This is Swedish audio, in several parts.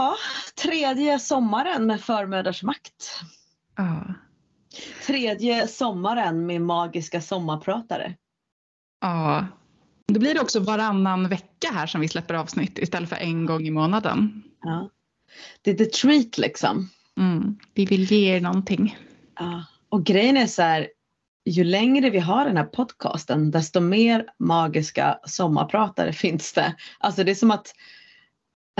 Ja, tredje sommaren med förmödrars makt. Ja. Tredje sommaren med magiska sommarpratare. Ja. Då blir det också varannan vecka här som vi släpper avsnitt istället för en gång i månaden. Ja. Det är the treat liksom. Mm. Vi vill ge er någonting. Ja. Och grejen är så här, ju längre vi har den här podcasten desto mer magiska sommarpratare finns det. Alltså det är som att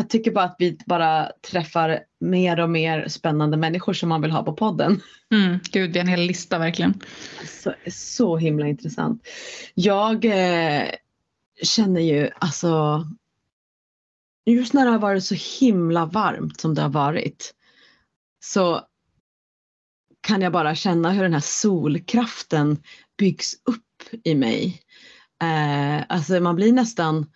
jag tycker bara att vi bara träffar mer och mer spännande människor som man vill ha på podden. Mm. Gud, det är en hel lista verkligen. Så, så himla intressant. Jag eh, känner ju alltså just när det har varit så himla varmt som det har varit så kan jag bara känna hur den här solkraften byggs upp i mig. Eh, alltså man blir nästan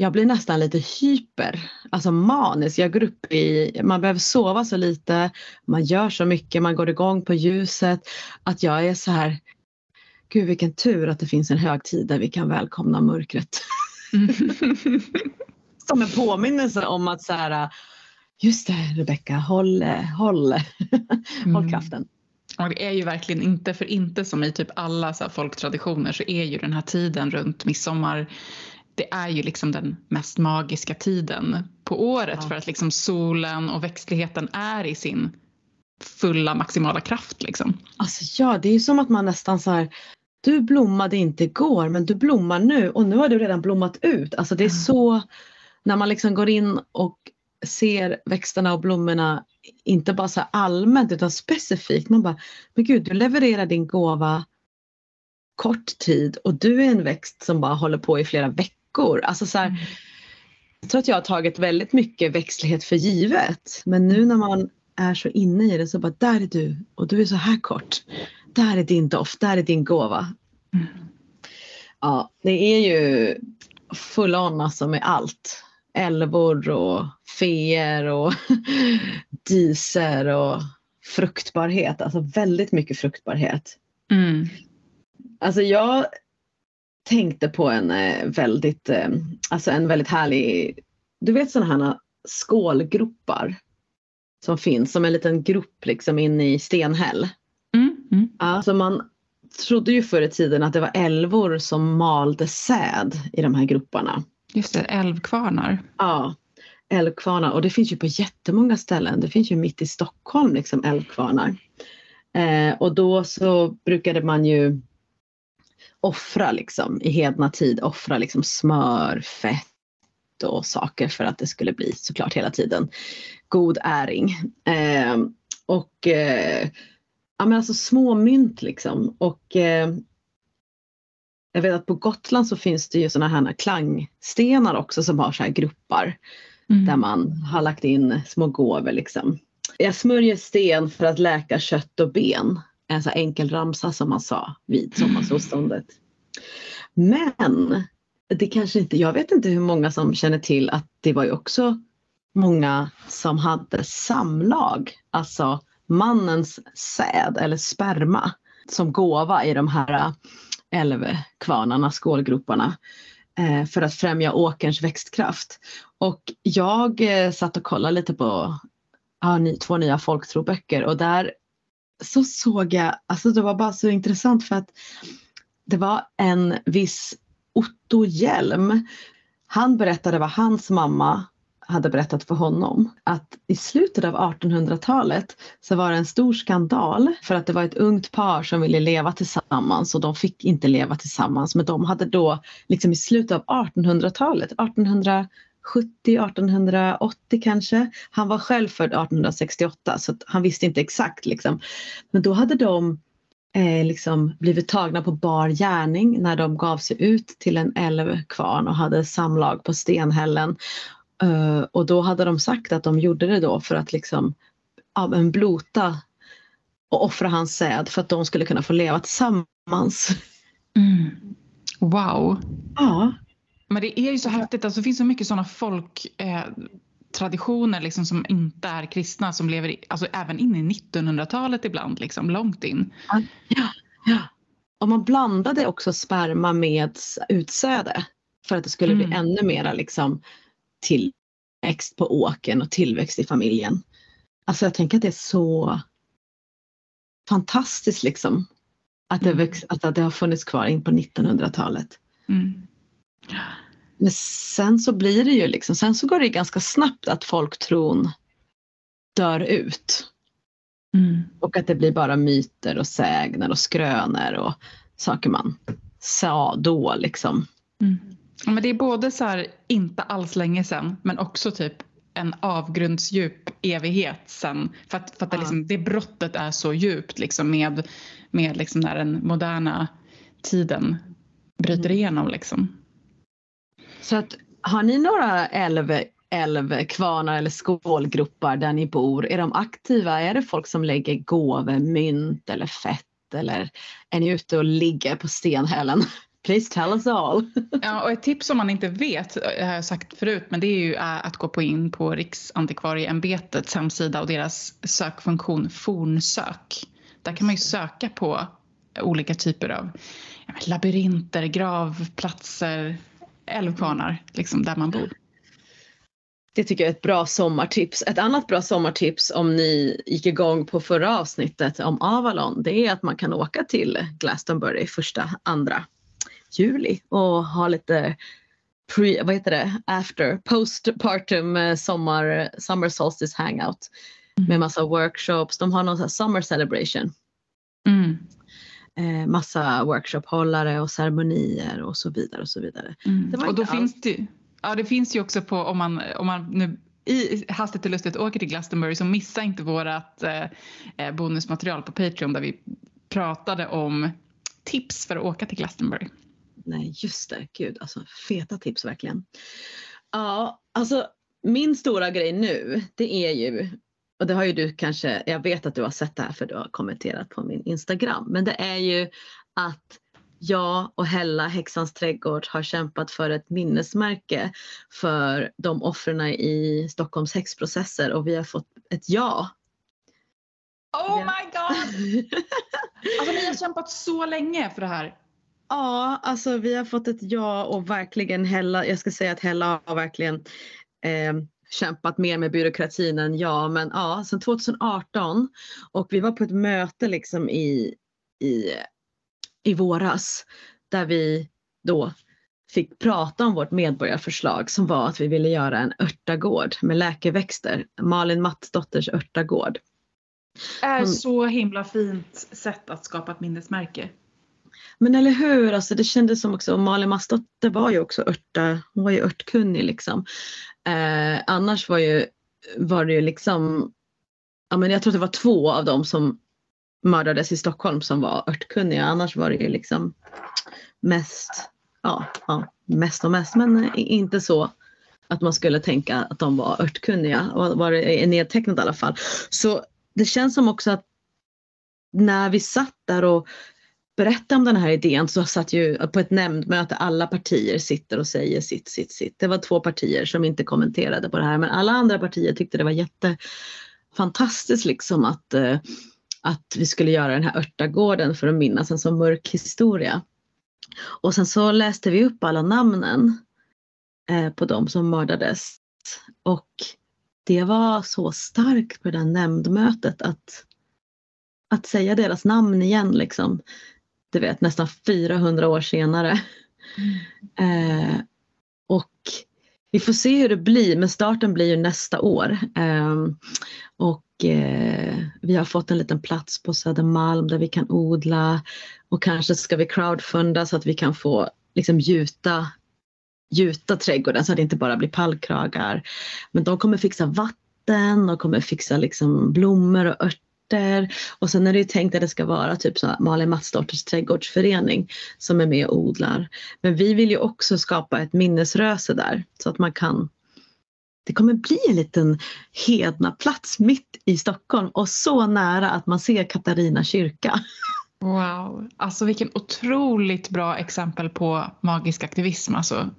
jag blir nästan lite hyper, alltså manisk. Jag går upp i, man behöver sova så lite, man gör så mycket, man går igång på ljuset. Att jag är så här, gud vilken tur att det finns en högtid där vi kan välkomna mörkret. Som en påminnelse om att så här, just det Rebecka, håll, håll, Mm. håll kraften. Och det är ju verkligen inte för inte som i typ alla så folktraditioner så är ju den här tiden runt midsommar det är ju liksom den mest magiska tiden på året Ja. för att liksom solen och växtligheten är i sin fulla maximala kraft liksom. Alltså ja, det är ju som att man nästan så här, du blommade inte igår men du blommar nu och nu har du redan blommat ut. Alltså det är så, när man liksom går in och ser växterna och blommorna, inte bara så allmänt utan specifikt. Man bara, men gud du levererar din gåva kort tid och du är en växt som bara håller på i flera veckor. Alltså så här, jag tror att jag har tagit väldigt mycket växtlighet för givet. Men nu när man är så inne i det så bara, där är du och du är så här kort. Där är din doft, där är din gåva. Mm. Ja, det är ju full on alltså med allt. Älvor och feer och diser och fruktbarhet. Alltså väldigt mycket fruktbarhet. Mm. Alltså jag tänkte på en eh, väldigt, eh, alltså en väldigt härlig, du vet sådana här skålgropar som finns som en liten grop liksom inne i stenhäll. Mm. Mm. Alltså man trodde ju förr i tiden att det var älvor som malde säd i de här groparna. Just det, älvkvarnar. Ja, älvkvarnar och det finns ju på jättemånga ställen. Det finns ju mitt i Stockholm liksom älvkvarnar. Eh, och då så brukade man ju offra liksom i hedna tid, offra liksom smör, fett och saker för att det skulle bli såklart hela tiden god äring. Eh, och eh, ja men alltså små mynt liksom och eh, jag vet att på Gotland så finns det ju sådana här klangstenar också som har så här gruppar Mm. där man har lagt in små gåvor liksom. Jag smörjer sten för att läka kött och ben. En så här enkel ramsa som man sa vid sommarsolståndet. Men det kanske inte, jag vet inte hur många som känner till att det var ju också många som hade samlag, alltså mannens säd eller sperma som gåva i de här älvkvarnarna, skålgroparna eh, för att främja åkerns växtkraft. Och jag eh, satt och kollade lite på två nya folktroböcker och där så såg jag, alltså det var bara så intressant för att det var en viss Otto Hjelm. Han berättade vad hans mamma hade berättat för honom. Att i slutet av 1800-talet så var det en stor skandal för att det var ett ungt par som ville leva tillsammans och de fick inte leva tillsammans. Men de hade då liksom i slutet av 1800-talet, 1800 1880 kanske. Han var själv född 1868 så han visste inte exakt liksom. Men då hade de eh, liksom blivit tagna på bar gärning när de gav sig ut till en älvkvarn och hade samlag på stenhällen. Eh, och då hade de sagt att de gjorde det då för att liksom ja, men blota och offra hans säd för att de skulle kunna få leva tillsammans. Mm. Wow. Ja, Men det är ju så häftigt, alltså, det finns så mycket sådana folk eh, traditioner liksom, som inte är kristna som lever i, alltså, även in i 1900-talet ibland, liksom, långt in. ja, ja. Och man blandade också sperma med utsäde för att det skulle bli Mm. ännu mera liksom till uppväxt på åken och tillväxt i familjen. Alltså jag tänker att det är så fantastiskt liksom. Att det, växt, att det har funnits kvar in på 1900-talet. Mm. Men sen så blir det ju liksom, sen så går det ganska snabbt att folktron dör ut. Mm. Och att det blir bara myter och sägner och skrönor och saker man sa då liksom. Mm. Ja, men det är både så här, inte alls länge sedan men också typ en avgrundsdjup evighet sen. För att, för att det, liksom, det brottet är så djupt liksom, med, med liksom när den moderna tiden bryter Mm. igenom. Liksom. Så att har ni några älv, älvkvarnar eller skålgropar där ni bor? Är de aktiva? Är det folk som lägger gåvor, mynt eller fett? Eller är ni ute och ligger på stenhällen? Please tell us all. Ja, och ett tips om man inte vet, det har jag sagt förut, men det är ju äh, att gå på in på Riksantikvarieämbetets hemsida och deras sökfunktion fornsök. Där kan man ju söka på olika typer av labyrinter, gravplatser, älvkvarnar, liksom där man bor. Det tycker jag är ett bra sommartips. Ett annat bra sommartips om ni gick igång på förra avsnittet om Avalon det är att man kan åka till Glastonbury första, andra juli och ha lite pre, vad heter det, after, postpartum eh, sommar, summer solstice hangout med massa workshops. De har någon sån här summer celebration. Mm. Eh, massa workshophållare och ceremonier och så vidare och så vidare. Mm. Och då inte finns det, ja, det finns ju också på om man, om man nu i hastigt och lustigt åker till Glastonbury så missa inte vårat eh, eh, bonusmaterial på Patreon där vi pratade om tips för att åka till Glastonbury. Nej, just det. Gud, alltså feta tips verkligen. Ja, alltså min stora grej nu, det är ju, och det har ju du kanske, jag vet att du har sett det här för du har kommenterat på min Instagram, men det är ju att jag och Hella, Häxans trädgård, har kämpat för ett minnesmärke för de offren i Stockholms häxprocesser och vi har fått ett ja. Oh Ja. my god! Alltså ni har kämpat så länge för det här. Ja, alltså vi har fått ett ja och verkligen Hella, jag ska säga att Hella har verkligen eh, kämpat mer med byråkratin än jag. Men ja, sedan 2018 och vi var på ett möte liksom i, i, i våras där vi då fick prata om vårt medborgarförslag som var att vi ville göra en örtagård med läkeväxter. Malin Mattsdotters örtagård. är så himla fint sätt att skapa ett minnesmärke. Men eller hur, alltså det kändes som också, Malin Mastdotter var ju också örta, hon var ju örtkunnig liksom. Eh, annars var ju, var det ju liksom, ja men jag tror det var två av dem som mördades i Stockholm som var örtkunniga, annars var det ju liksom mest, ja, ja mest och mest, men inte så att man skulle tänka att de var örtkunniga, var det nedtecknat i alla fall. Så det känns som också att när vi satt där och berätta om den här idén så satt ju på ett nämndmöte alla partier sitter och säger sitt, sitt, sitt. Det var två partier som inte kommenterade på det här men alla andra partier tyckte det var jättefantastiskt liksom att, eh, att vi skulle göra den här örtagården för att minnas en så mörk historia. Och sen så läste vi upp alla namnen eh, på de som mördades och det var så starkt på det där nämndmötet att att säga deras namn igen liksom. Du vet nästan 400 år senare. Eh, och vi får se hur det blir men starten blir ju nästa år. Eh, och eh, vi har fått en liten plats på Södermalm där vi kan odla och kanske ska vi crowdfunda så att vi kan få liksom gjuta gjuta trädgården så att det inte bara blir pallkragar. Men de kommer fixa vatten, de kommer fixa liksom blommor och örter och sen är det ju tänkt att det ska vara typ så Malin Mattsdotters trädgårdsförening som är med och odlar. Men vi vill ju också skapa ett minnesröse där så att man kan det kommer bli en liten hedna plats mitt i Stockholm och så nära att man ser Katarina kyrka. Wow, alltså vilken otroligt bra exempel på magisk aktivism. Alltså,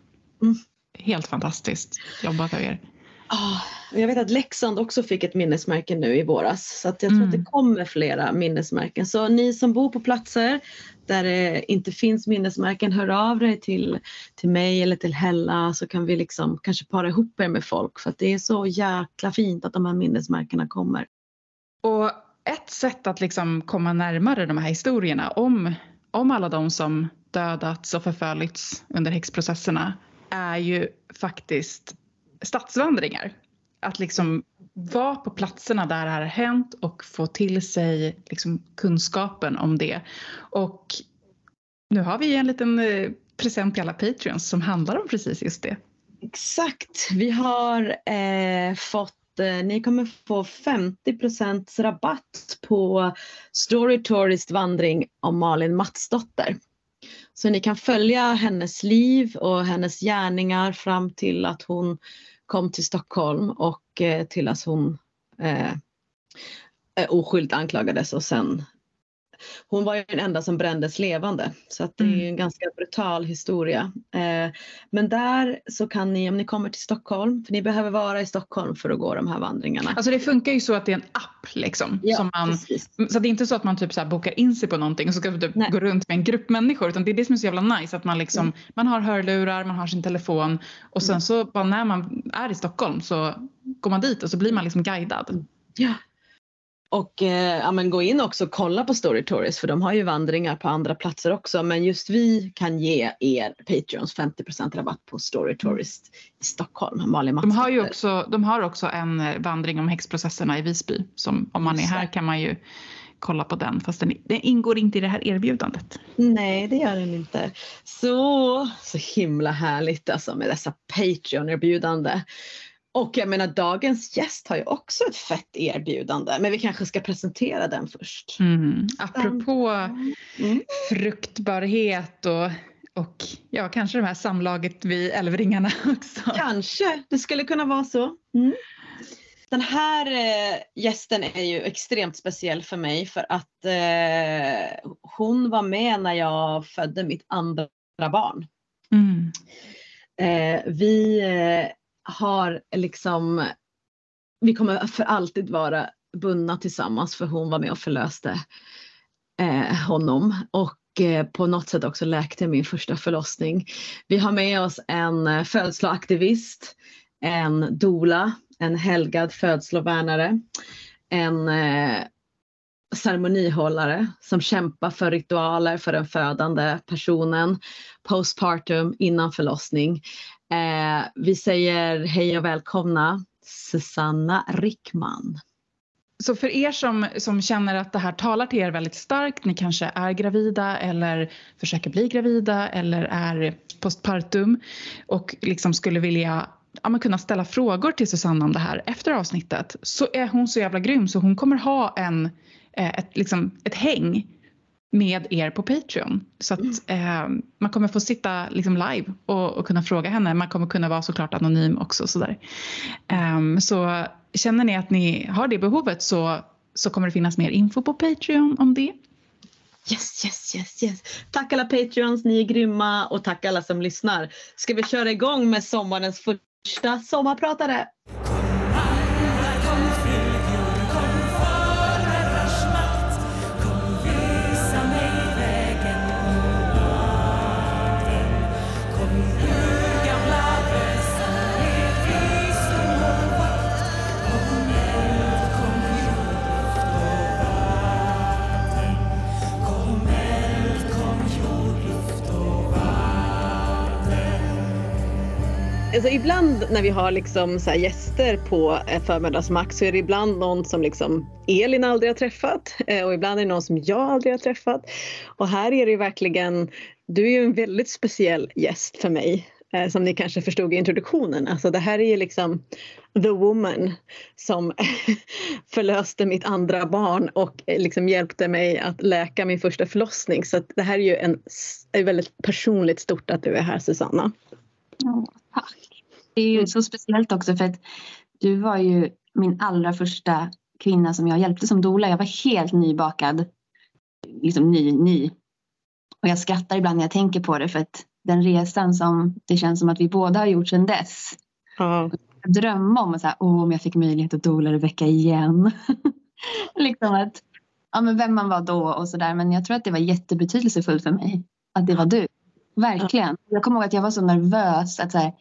Mm. Helt fantastiskt jobbat av er. Oh, jag vet att Leksand också fick ett minnesmärke nu i våras så att jag tror mm. att det mm. kommer flera minnesmärken. Så ni som bor på platser där det inte finns minnesmärken, hör av er till, till mig eller till Hella så kan vi liksom kanske para ihop er med folk för att det är så jäkla fint att de här minnesmärkena kommer. Och ett sätt att liksom komma närmare de här historierna om, om alla de som dödats och förföljts under häxprocesserna är ju faktiskt stadsvandringar. Att liksom vara på platserna där det här har hänt och få till sig liksom kunskapen om det. Och nu har vi en liten eh, present till alla Patreons som handlar om precis just det. Exakt. Vi har eh, fått eh, ni kommer få 50% rabatt på Story Tourist vandring av Malin Matsdotter. Så ni kan följa hennes liv och hennes gärningar fram till att hon kom till Stockholm och eh, till att hon eh, eh oskyldigt anklagades och sen hon var ju den enda som brändes levande så att det är en mm. ganska brutal historia. Eh, men där så kan ni om ni kommer till Stockholm, för ni behöver vara i Stockholm för att gå de här vandringarna. Alltså det funkar ju så att det är en app liksom. Ja, som man, så det är inte så att man typ så bokar in sig på någonting och så ska typ gå runt med en grupp människor utan det är det som är så jävla nice att man liksom mm. man har hörlurar, man har sin telefon och sen mm. så bara när man är i Stockholm så går man dit och så blir man liksom guidad. Ja, och eh, ja, men gå in också och kolla på Story Tourist för de har ju vandringar på andra platser också men just vi kan ge er Patreons 50% rabatt på Story Tourist i Stockholm. Malin de har ju också, de har också en eh, vandring om häxprocesserna i Visby som om man är här kan man ju kolla på den fast den, den, ingår inte i det här erbjudandet. Nej det gör den inte. Så, så himla härligt alltså med dessa Patreon-erbjudande. Och jag menar dagens gäst har ju också ett fett erbjudande men vi kanske ska presentera den först. Mm. Apropå mm. fruktbarhet och, och ja, kanske det här samlaget vid älvringarna också. Kanske, det skulle kunna vara så. Mm. Den här eh, gästen är ju extremt speciell för mig för att eh, hon var med när jag födde mitt andra barn. Mm. Eh, vi eh, har liksom, vi kommer för alltid vara bundna tillsammans för hon var med och förlöste eh, honom och eh, på något sätt också läkte min första förlossning. Vi har med oss en eh, födsloaktivist, en dola, en helgad födslovärnare, en eh, ceremonihållare som kämpar för ritualer för den födande personen, postpartum, innan förlossning. Eh, vi säger hej och välkomna Susanna Rickman. Så för er som, som känner att det här talar till er väldigt starkt, ni kanske är gravida eller försöker bli gravida eller är postpartum och liksom skulle vilja ja, kunna ställa frågor till Susanna om det här efter avsnittet så är hon så jävla grym så hon kommer ha en, ett, liksom, ett häng med er på Patreon. Så att eh, man kommer få sitta liksom live och, och, kunna fråga henne. Man kommer kunna vara såklart anonym också. Sådär. Eh, så känner ni att ni har det behovet så, så kommer det finnas mer info på Patreon om det. Yes, yes, yes, yes. Tack alla Patreons, ni är grymma och tack alla som lyssnar. Ska vi köra igång med sommarens första sommarpratare? Alltså ibland när vi har liksom så gäster på eh, förmiddagsmax så är det ibland någon som liksom Elin aldrig har träffat eh, och ibland är det någon som jag aldrig har träffat. Och här är det verkligen, du är ju en väldigt speciell gäst för mig eh, som ni kanske förstod i introduktionen. Alltså det här är ju liksom the woman som förlöste mitt andra barn och liksom hjälpte mig att läka min första förlossning. Så det här är ju en, är väldigt personligt stort att du är här Susanna. Ja, tack. Det är ju mm. så speciellt också för att du var ju min allra första kvinna som jag hjälpte som dola. Jag var helt nybakad. Liksom ny, ny. Och jag skrattar ibland när jag tänker på det för att den resan som det känns som att vi båda har gjort sedan dess. Ja. drömma om att så här, Åh, om jag fick möjlighet att dola Rebecka igen. liksom att, ja, men vem man var då och sådär. Men jag tror att det var jättebetydelsefullt för mig att det var du. Verkligen. Jag kommer ihåg att jag var så nervös. Att så här,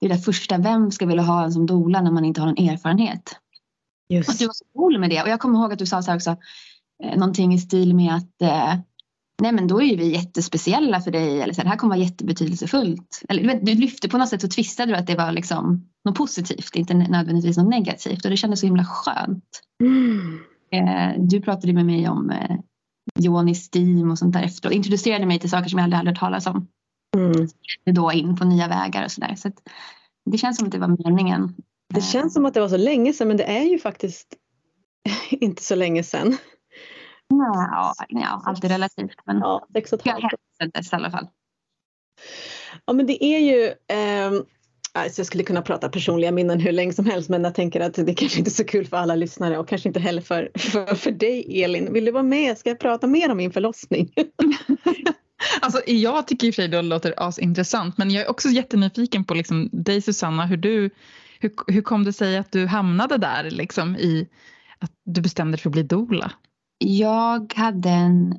det där första, vem ska vilja ha en som dola när man inte har någon erfarenhet? Just. Att du var så cool med det. Och jag kommer ihåg att du sa så här också, eh, någonting i stil med att eh, nej men då är ju vi jättespeciella för dig. Eller så här, det här kommer vara jättebetydelsefullt. Eller, du, vet, du lyfte på något sätt och tvistade du att det var liksom något positivt, inte nödvändigtvis något negativt. Och det kändes så himla skönt. Mm. Eh, du pratade med mig om eh, Johnny Steam och sånt där efter och introducerade mig till saker som jag aldrig hade hört talas om. Mm. Då in på nya vägar och sådär. Så, att det känns som att det var meningen. Det känns som att det var så länge sedan men det är ju faktiskt inte så länge sedan. Ja, ja allt är relativt. Men Ja, sex och ett jag halvt. hälsades i alla fall. Ja men det är ju ehm, alltså jag skulle kunna prata personliga minnen hur länge som helst men jag tänker att det kanske inte är så kul för alla lyssnare och kanske inte heller för, för, för dig Elin. Vill du vara med? Ska jag prata mer om min förlossning? Alltså, jag tycker i och för sig det låter asintressant men jag är också jättenyfiken på liksom, dig Susanna, hur, du, hur, hur kom det sig att du hamnade där liksom, i att du bestämde dig för att bli doula? Jag hade en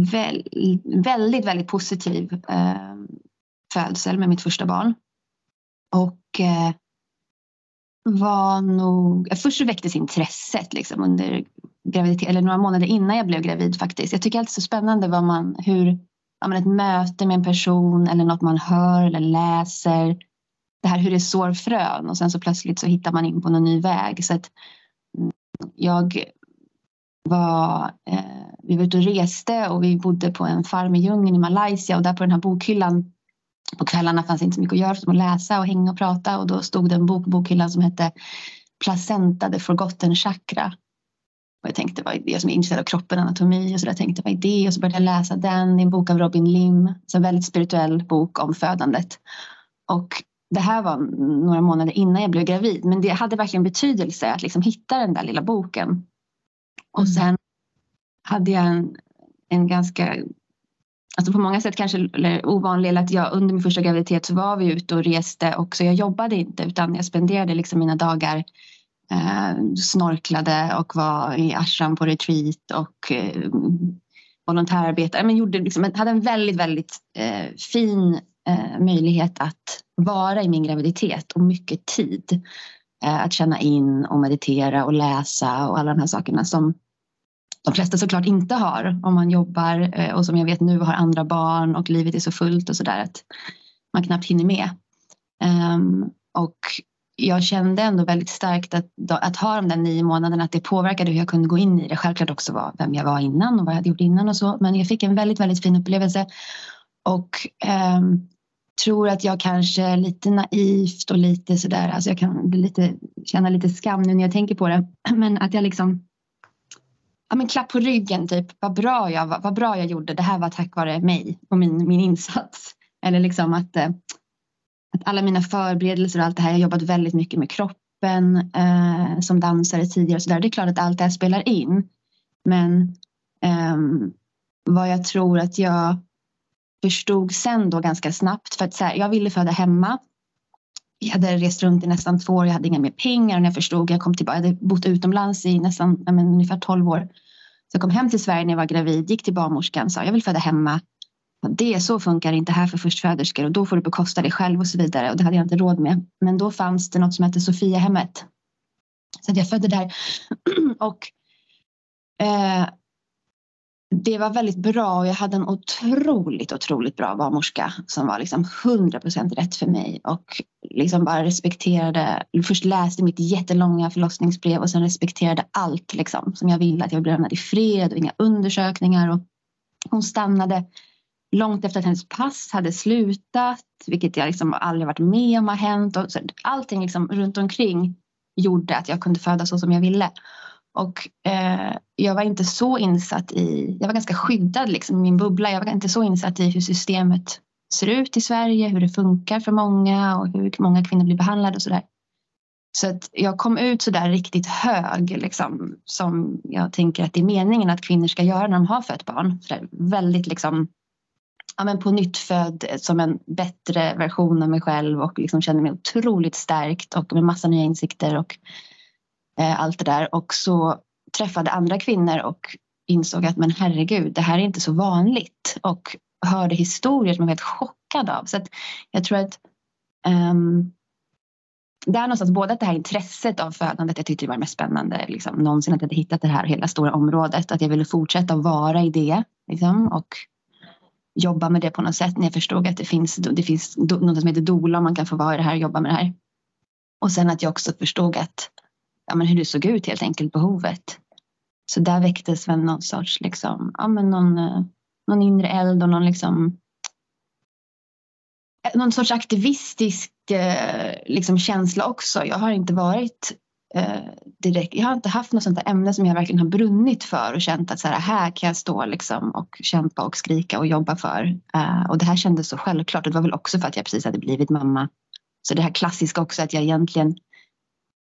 väl, väldigt, väldigt positiv eh, födsel med mitt första barn. Och eh, var nog, först så väcktes intresset liksom under graviditet, eller några månader innan jag blev gravid faktiskt. Jag tycker alltid så spännande vad man, hur, ja, men ett möte med en person eller något man hör eller läser. Det här hur det sår frön och sen så plötsligt så hittar man in på någon ny väg. Så att mm, jag var, eh, vi var ute och reste och vi bodde på en farm i djungeln i Malaysia och där på den här bokhyllan på kvällarna fanns inte så mycket att göra som att läsa och hänga och prata och då stod det en bok på bokhyllan som hette Placenta the forgotten chakra. Och jag tänkte, vad är det som är intresserad av kroppen, anatomi och så där tänkte vad är det? Och så började jag läsa den, är en bok av Robin Lim, så en väldigt spirituell bok om födandet. Och det här var några månader innan jag blev gravid men det hade verkligen betydelse att liksom hitta den där lilla boken. Och Mm. sen hade jag en, en ganska, alltså på många sätt kanske ovanlig, eller att jag under min första graviditet så var vi ute och reste och så jag jobbade inte utan jag spenderade liksom mina dagar eh, snorklade och var i ashram på retreat och eh, volontärarbetare. Men gjorde liksom, hade en väldigt, väldigt eh, fin eh, möjlighet att vara i min graviditet och mycket tid. Eh, att känna in och meditera och läsa och alla de här sakerna som de flesta såklart inte har om man jobbar eh, och som jag vet nu har andra barn och livet är så fullt och sådär att man knappt hinner med. Um, och jag kände ändå väldigt starkt att, att ha de där nio månaderna att det påverkade hur jag kunde gå in i det. Självklart också var vem jag var innan och vad jag hade gjort innan och så. Men jag fick en väldigt, väldigt fin upplevelse. Och ehm, tror att jag kanske lite naivt och lite sådär, alltså jag kan bli lite, känna lite skam nu när jag tänker på det. Men att jag liksom Ja, men klapp på ryggen, typ. Vad bra, jag, var, vad bra jag gjorde. Det här var tack vare mig och min, min insats. Eller liksom att, att alla mina förberedelser och allt det här. Jag har jobbat väldigt mycket med kroppen eh, som dansare tidigare. Och så där. Det är klart att allt det här spelar in. Men eh, vad jag tror att jag förstod sen då ganska snabbt. För att så här, jag ville föda hemma. Jag hade rest runt i nästan två år. Jag hade inga mer pengar. Och när jag förstod, jag kom tillbaka. Jag hade bott utomlands i nästan men, ungefär 12 år. Så jag kom hem till Sverige när jag var gravid. Gick till barnmorskan. Sa jag vill föda hemma. Det så funkar inte här för förstföderskor. Och då får du bekosta det själv och så vidare. Och det hade jag inte råd med. Men då fanns det något som hette Sofiahemmet. Så att jag födde där. och eh, det var väldigt bra och jag hade en otroligt, otroligt bra barnmorska som var liksom 100% rätt för mig och liksom bara respekterade, först läste mitt jättelånga förlossningsbrev och sen respekterade allt liksom som jag ville att jag blev lämnad i fred och inga undersökningar och hon stannade långt efter att hennes pass hade slutat vilket jag liksom aldrig varit med om har hänt och så allting liksom runt omkring gjorde att jag kunde föda så som jag ville. Och eh, jag var inte så insatt i, jag var ganska skyddad liksom i min bubbla. Jag var inte så insatt i hur systemet ser ut i Sverige, hur det funkar för många och hur många kvinnor blir behandlade och sådär. Så att jag kom ut sådär riktigt hög liksom, som jag tänker att det är meningen att kvinnor ska göra när de har fött barn. Så där, väldigt liksom ja, men på nytt född som en bättre version av mig själv och liksom kände mig otroligt stärkt och med massa nya insikter och eh, allt det där. Och så träffade andra kvinnor och insåg att men herregud, det här är inte så vanligt och hörde historier som jag var helt chockad av. Så att jag tror att um, det är någonstans både att det här intresset av födandet, jag tyckte det var det mest spännande liksom, någonsin att jag hade hittat det här hela stora området, att jag ville fortsätta att vara i det liksom, och jobba med det på något sätt när jag förstod att det finns, det finns något som heter doula man kan få vara i det här och jobba med det här. Och sen att jag också förstod att ja, men hur det såg ut helt enkelt, behovet. Så där väcktes väl någon sorts liksom, ja, men någon, eh, någon inre eld och någon liksom eh, någon sorts aktivistisk eh, liksom, känsla också. Jag har inte varit Eh, direkt, jag har inte haft något sånt där ämne som jag verkligen har brunnit för och känt att så här, här kan jag stå liksom och kämpa och skrika och jobba för. Eh, och det här kändes så självklart och det var väl också för att jag precis hade blivit mamma. Så det här klassiska också att jag egentligen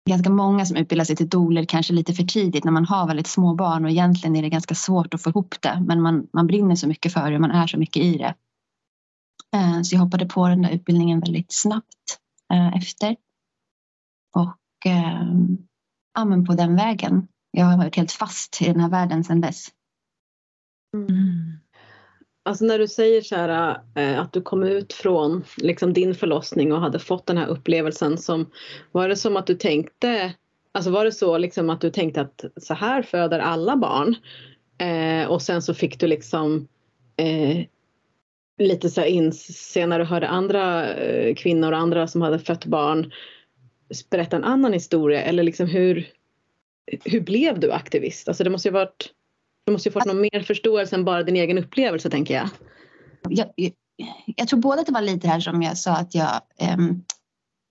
ganska många som utbildar sig till doler kanske lite för tidigt när man har väldigt små barn och egentligen är det ganska svårt att få ihop det men man, man brinner så mycket för det, och man är så mycket i det. Eh, så jag hoppade på den där utbildningen väldigt snabbt efter. Och Ehm, ja, men på den vägen. Jag har varit helt fast i den här världen sedan dess. Mm. Alltså när du säger så här eh, att du kom ut från liksom din förlossning och hade fått den här upplevelsen som var det som att du tänkte Alltså var det så liksom att du tänkte att så här föder alla barn eh, och sen så fick du liksom eh, lite så här inse när du hörde andra eh, kvinnor och andra som hade fött barn berätta en annan historia eller liksom hur, hur blev du aktivist? Alltså det måste ju varit, du måste ju fått någon mer förståelse än bara din egen upplevelse tänker jag. Jag, jag, jag tror både att det var lite här som jag sa att jag um,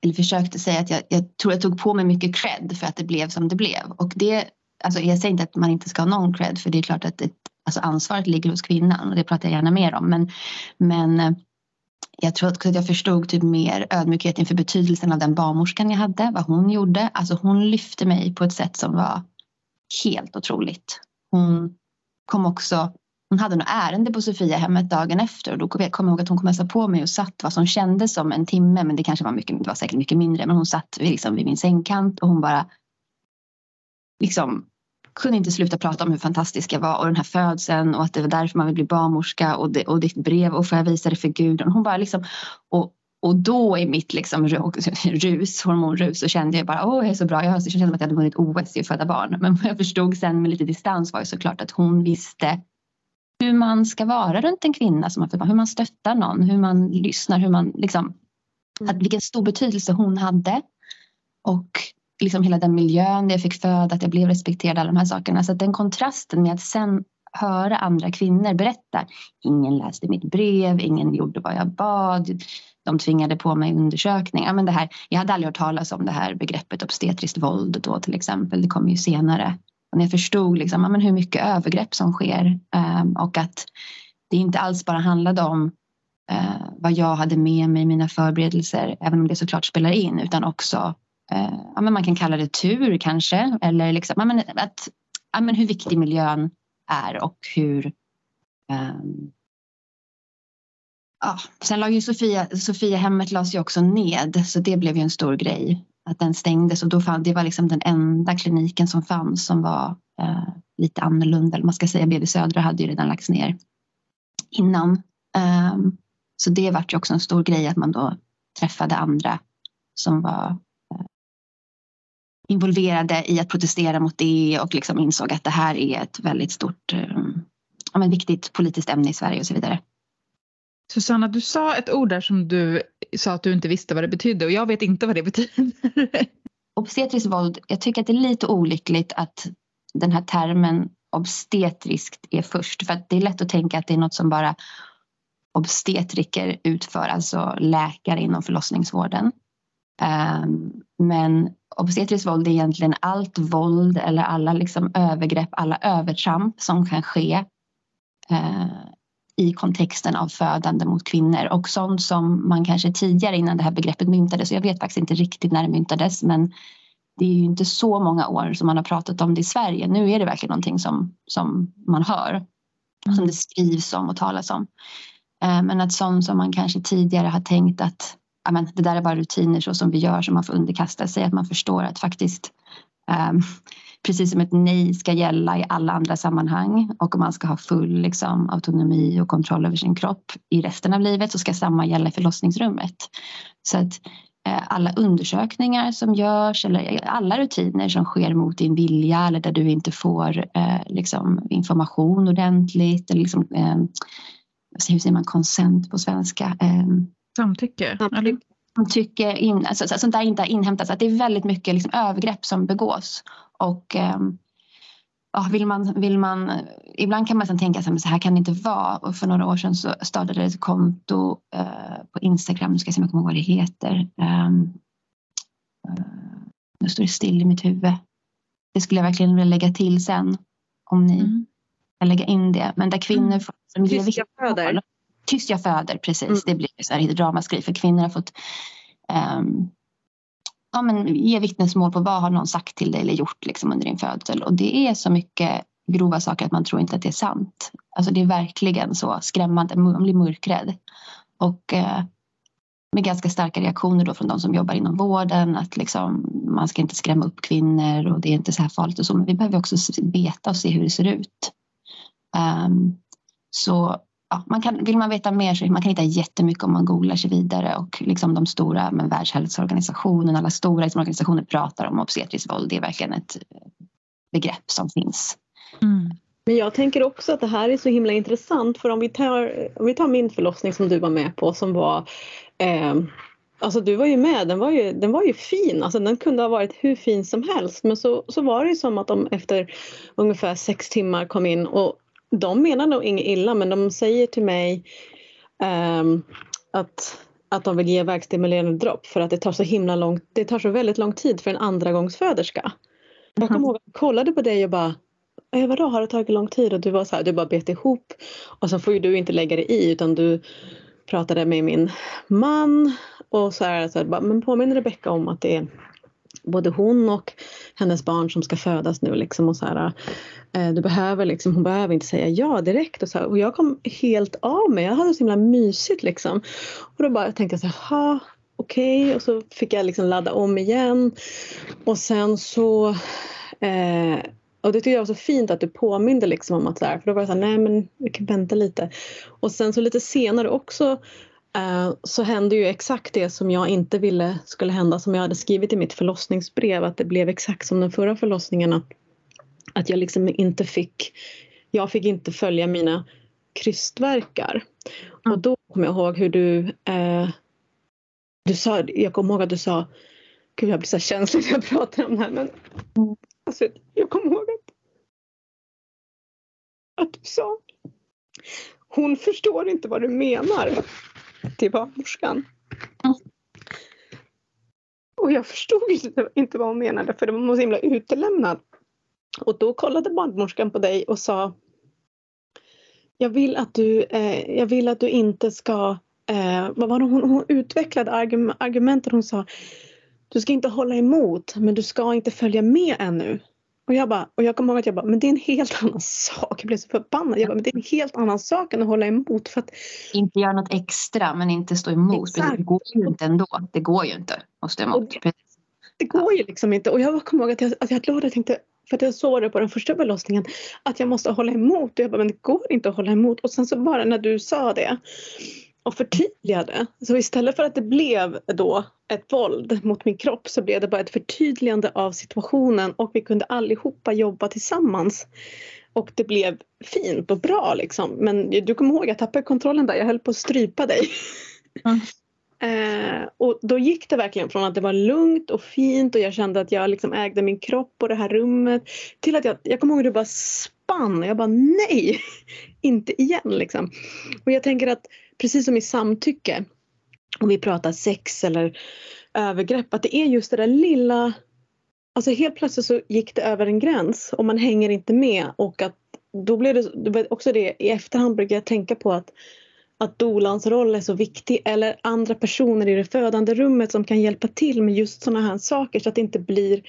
eller försökte säga att jag, jag tror jag tog på mig mycket cred för att det blev som det blev och det Alltså jag säger inte att man inte ska ha någon cred för det är klart att ett, alltså ansvaret ligger hos kvinnan och det pratar jag gärna mer om men, men jag tror också att jag förstod typ mer ödmjukhet inför betydelsen av den barnmorskan jag hade, vad hon gjorde. Alltså hon lyfte mig på ett sätt som var helt otroligt. Hon kom också, hon hade något ärende på Sofiahemmet dagen efter och då kom jag ihåg att hon kom hälsa på mig och satt vad som kändes som en timme men det kanske var mycket, det var säkert mycket mindre men hon satt liksom vid min sängkant och hon bara liksom kunde inte sluta prata om hur fantastisk jag var och den här födseln och att det var därför man vill bli barnmorska och, det, och ditt brev och får jag visa det för Gud. Och hon bara liksom, och, och då i mitt liksom rus, hormonrus så kände jag bara åh jag är så bra. Jag kände som att jag hade vunnit OS i att föda barn. Men vad jag förstod sen med lite distans var ju såklart att hon visste hur man ska vara runt en kvinna som har fött barn. Hur man stöttar någon, hur man lyssnar, hur man liksom. Att vilken stor betydelse hon hade. Och liksom hela den miljön där jag fick föda, att jag blev respekterad, alla de här sakerna. Så den kontrasten med att sen höra andra kvinnor berätta. Ingen läste mitt brev, ingen gjorde vad jag bad. De tvingade på mig undersökningar. Men det här, jag hade aldrig hört talas om det här begreppet obstetriskt våld då till exempel. Det kom ju senare. Och när jag förstod liksom, ja, men hur mycket övergrepp som sker ehm, och att det inte alls bara handlade om eh, vad jag hade med mig i mina förberedelser, även om det såklart spelar in, utan också Eh, ja, men man kan kalla det tur kanske. Eller liksom, ja, men att, ja, men hur viktig miljön är och hur um, Ja, sen la ju Sofia, Sofia hemmet lades ju också ned så det blev ju en stor grej att den stängdes och då fann, det var liksom den enda kliniken som fanns som var eh, lite annorlunda. Eller man ska säga BB Södra hade ju redan lagts ner innan. Um, så det vart ju också en stor grej att man då träffade andra som var involverade i att protestera mot det och liksom insåg att det här är ett väldigt stort, eh, ja, men viktigt politiskt ämne i Sverige och så vidare. Susanna, du sa ett ord där som du sa att du inte visste vad det betydde och jag vet inte vad det betyder. Obstetriskt våld, jag tycker att det är lite olyckligt att den här termen obstetriskt är först för att det är lätt att tänka att det är något som bara obstetriker utför, alltså läkare inom förlossningsvården. Ehm, men obstetriskt våld är egentligen allt våld eller alla liksom övergrepp, alla övertramp som kan ske eh, i kontexten av födande mot kvinnor och sånt som man kanske tidigare innan det här begreppet myntades, jag vet faktiskt inte riktigt när det myntades men det är ju inte så många år som man har pratat om det i Sverige. Nu är det verkligen någonting som, som man hör, som det skrivs om och talas om. Eh, men att sånt som man kanske tidigare har tänkt att men det där är bara rutiner så som vi gör som man får underkasta sig. Att man förstår att faktiskt um, precis som ett nej ska gälla i alla andra sammanhang och om man ska ha full liksom, autonomi och kontroll över sin kropp i resten av livet så ska samma gälla i förlossningsrummet. Så att eh, alla undersökningar som görs eller alla rutiner som sker mot din vilja eller där du inte får eh, liksom, information ordentligt. Eller liksom, eh, hur säger man konsent på svenska? Ehm, Eh, Samtycke? Samtycke, in, alltså, sånt där inte har inhämtats. Att det är väldigt mycket liksom, övergrepp som begås. Och um, ja, vill man, vill man, ibland kan man tänka att så här kan det inte vara. Och för några år sedan så startade ett konto uh, på Instagram, nu ska jag se om jag kommer ihåg vad det heter. Um, uh, nu står det still i mitt huvud. Det skulle jag verkligen vilja lägga till sen om ni mm. kan lägga in det. Men där kvinnor mm. får som Tyst jag föder. Tyst jag föder, precis. Mm. Det blir så här ramaskri för kvinnor har fått um, ja, men ge vittnesmål på vad har någon sagt till dig eller gjort liksom under din födsel. Och det är så mycket grova saker att man tror inte att det är sant. Alltså det är verkligen så skrämmande, man blir mörkrädd. Och eh, med ganska starka reaktioner då från de som jobbar inom vården att liksom, man ska inte skrämma upp kvinnor och det är inte så här farligt och så. Men vi behöver också veta och se hur det ser ut. Um, så ja, man kan, vill man veta mer så man kan hitta jättemycket om man googlar sig vidare och liksom de stora, men Världshälsoorganisationen, alla stora liksom, organisationer pratar om obstetriskt våld. Det är verkligen ett begrepp som finns. Mm. Men jag tänker också att det här är så himla intressant för om vi tar, om vi tar min förlossning som du var med på som var eh, Alltså du var ju med, den var ju, den var ju fin, alltså den kunde ha varit hur fin som helst men så, så var det ju som att de efter ungefär sex timmar kom in och de menar nog inget illa men de säger till mig um, att, att de vill ge verkstimulerande dropp för att det tar så himla lång, det tar så väldigt lång tid för en andra gångs föderska. Jag kommer ihåg att jag kollade på dig och bara eh, vadå har det tagit lång tid? Och du var så här, du bara bet ihop och så får ju du inte lägga dig i utan du pratade med min man och så här, så här men påminner Rebecka om att det är både hon och hennes barn som ska födas nu liksom och så här, eh, du behöver liksom, hon behöver inte säga ja direkt och så här, och jag kom helt av mig, jag hade så himla mysigt liksom och då bara tänkte jag så här, okej okay. och så fick jag liksom ladda om igen och sen så eh, och det tyckte jag var så fint att du påminde liksom om att så här, för då var jag så här, nej men vi kan vänta lite. Och sen så lite senare också så hände ju exakt det som jag inte ville skulle hända som jag hade skrivit i mitt förlossningsbrev att det blev exakt som den förra förlossningen att, att jag liksom inte fick jag fick inte följa mina krystverkar. Mm. Och då kommer jag ihåg hur du eh, du sa, jag kommer ihåg att du sa Gud jag blir så känslig när jag pratar om det här men mm. alltså, jag kommer ihåg att, att du sa hon förstår inte vad du menar till barnmorskan. Mm. Och jag förstod inte vad hon menade för de var så himla utelämnad. Och då kollade barnmorskan på dig och sa Jag vill att du, eh, jag vill att du inte ska eh, vad var det hon, hon utvecklade argument, argumenten hon sa Du ska inte hålla emot men du ska inte följa med ännu. Och jag, bara, och jag kommer ihåg att jag bara, men det är en helt annan sak. Jag blev så förbannad. Jag bara, men det är en helt annan sak än att hålla emot. För att... Inte göra något extra men inte stå emot. Exakt. Det går ju inte ändå. Det går ju inte att stå emot. Det, det, går ju liksom inte. Och jag kommer ihåg att jag, att jag låg och tänkte, för att jag såg det på den första förlossningen, att jag måste hålla emot. Och jag bara, men det går inte att hålla emot. Och sen så bara när du sa det och förtydligade. Så istället för att det blev då ett våld mot min kropp så blev det bara ett förtydligande av situationen och vi kunde allihopa jobba tillsammans. Och det blev fint och bra liksom. Men du kommer ihåg, jag tappade kontrollen där, jag höll på att strypa dig. Mm. eh, och då gick det verkligen från att det var lugnt och fint och jag kände att jag liksom ägde min kropp och det här rummet till att jag, jag kommer ihåg att du bara spann och jag bara nej, inte igen liksom. Och jag tänker att precis som i samtycke, om vi pratar sex eller övergrepp, att det är just det där lilla Alltså helt plötsligt så gick det över en gräns och man hänger inte med och att då det, det också det i efterhand brukar jag tänka på att att dolans roll är så viktig eller andra personer i det födande rummet som kan hjälpa till med just sådana här saker så att det inte blir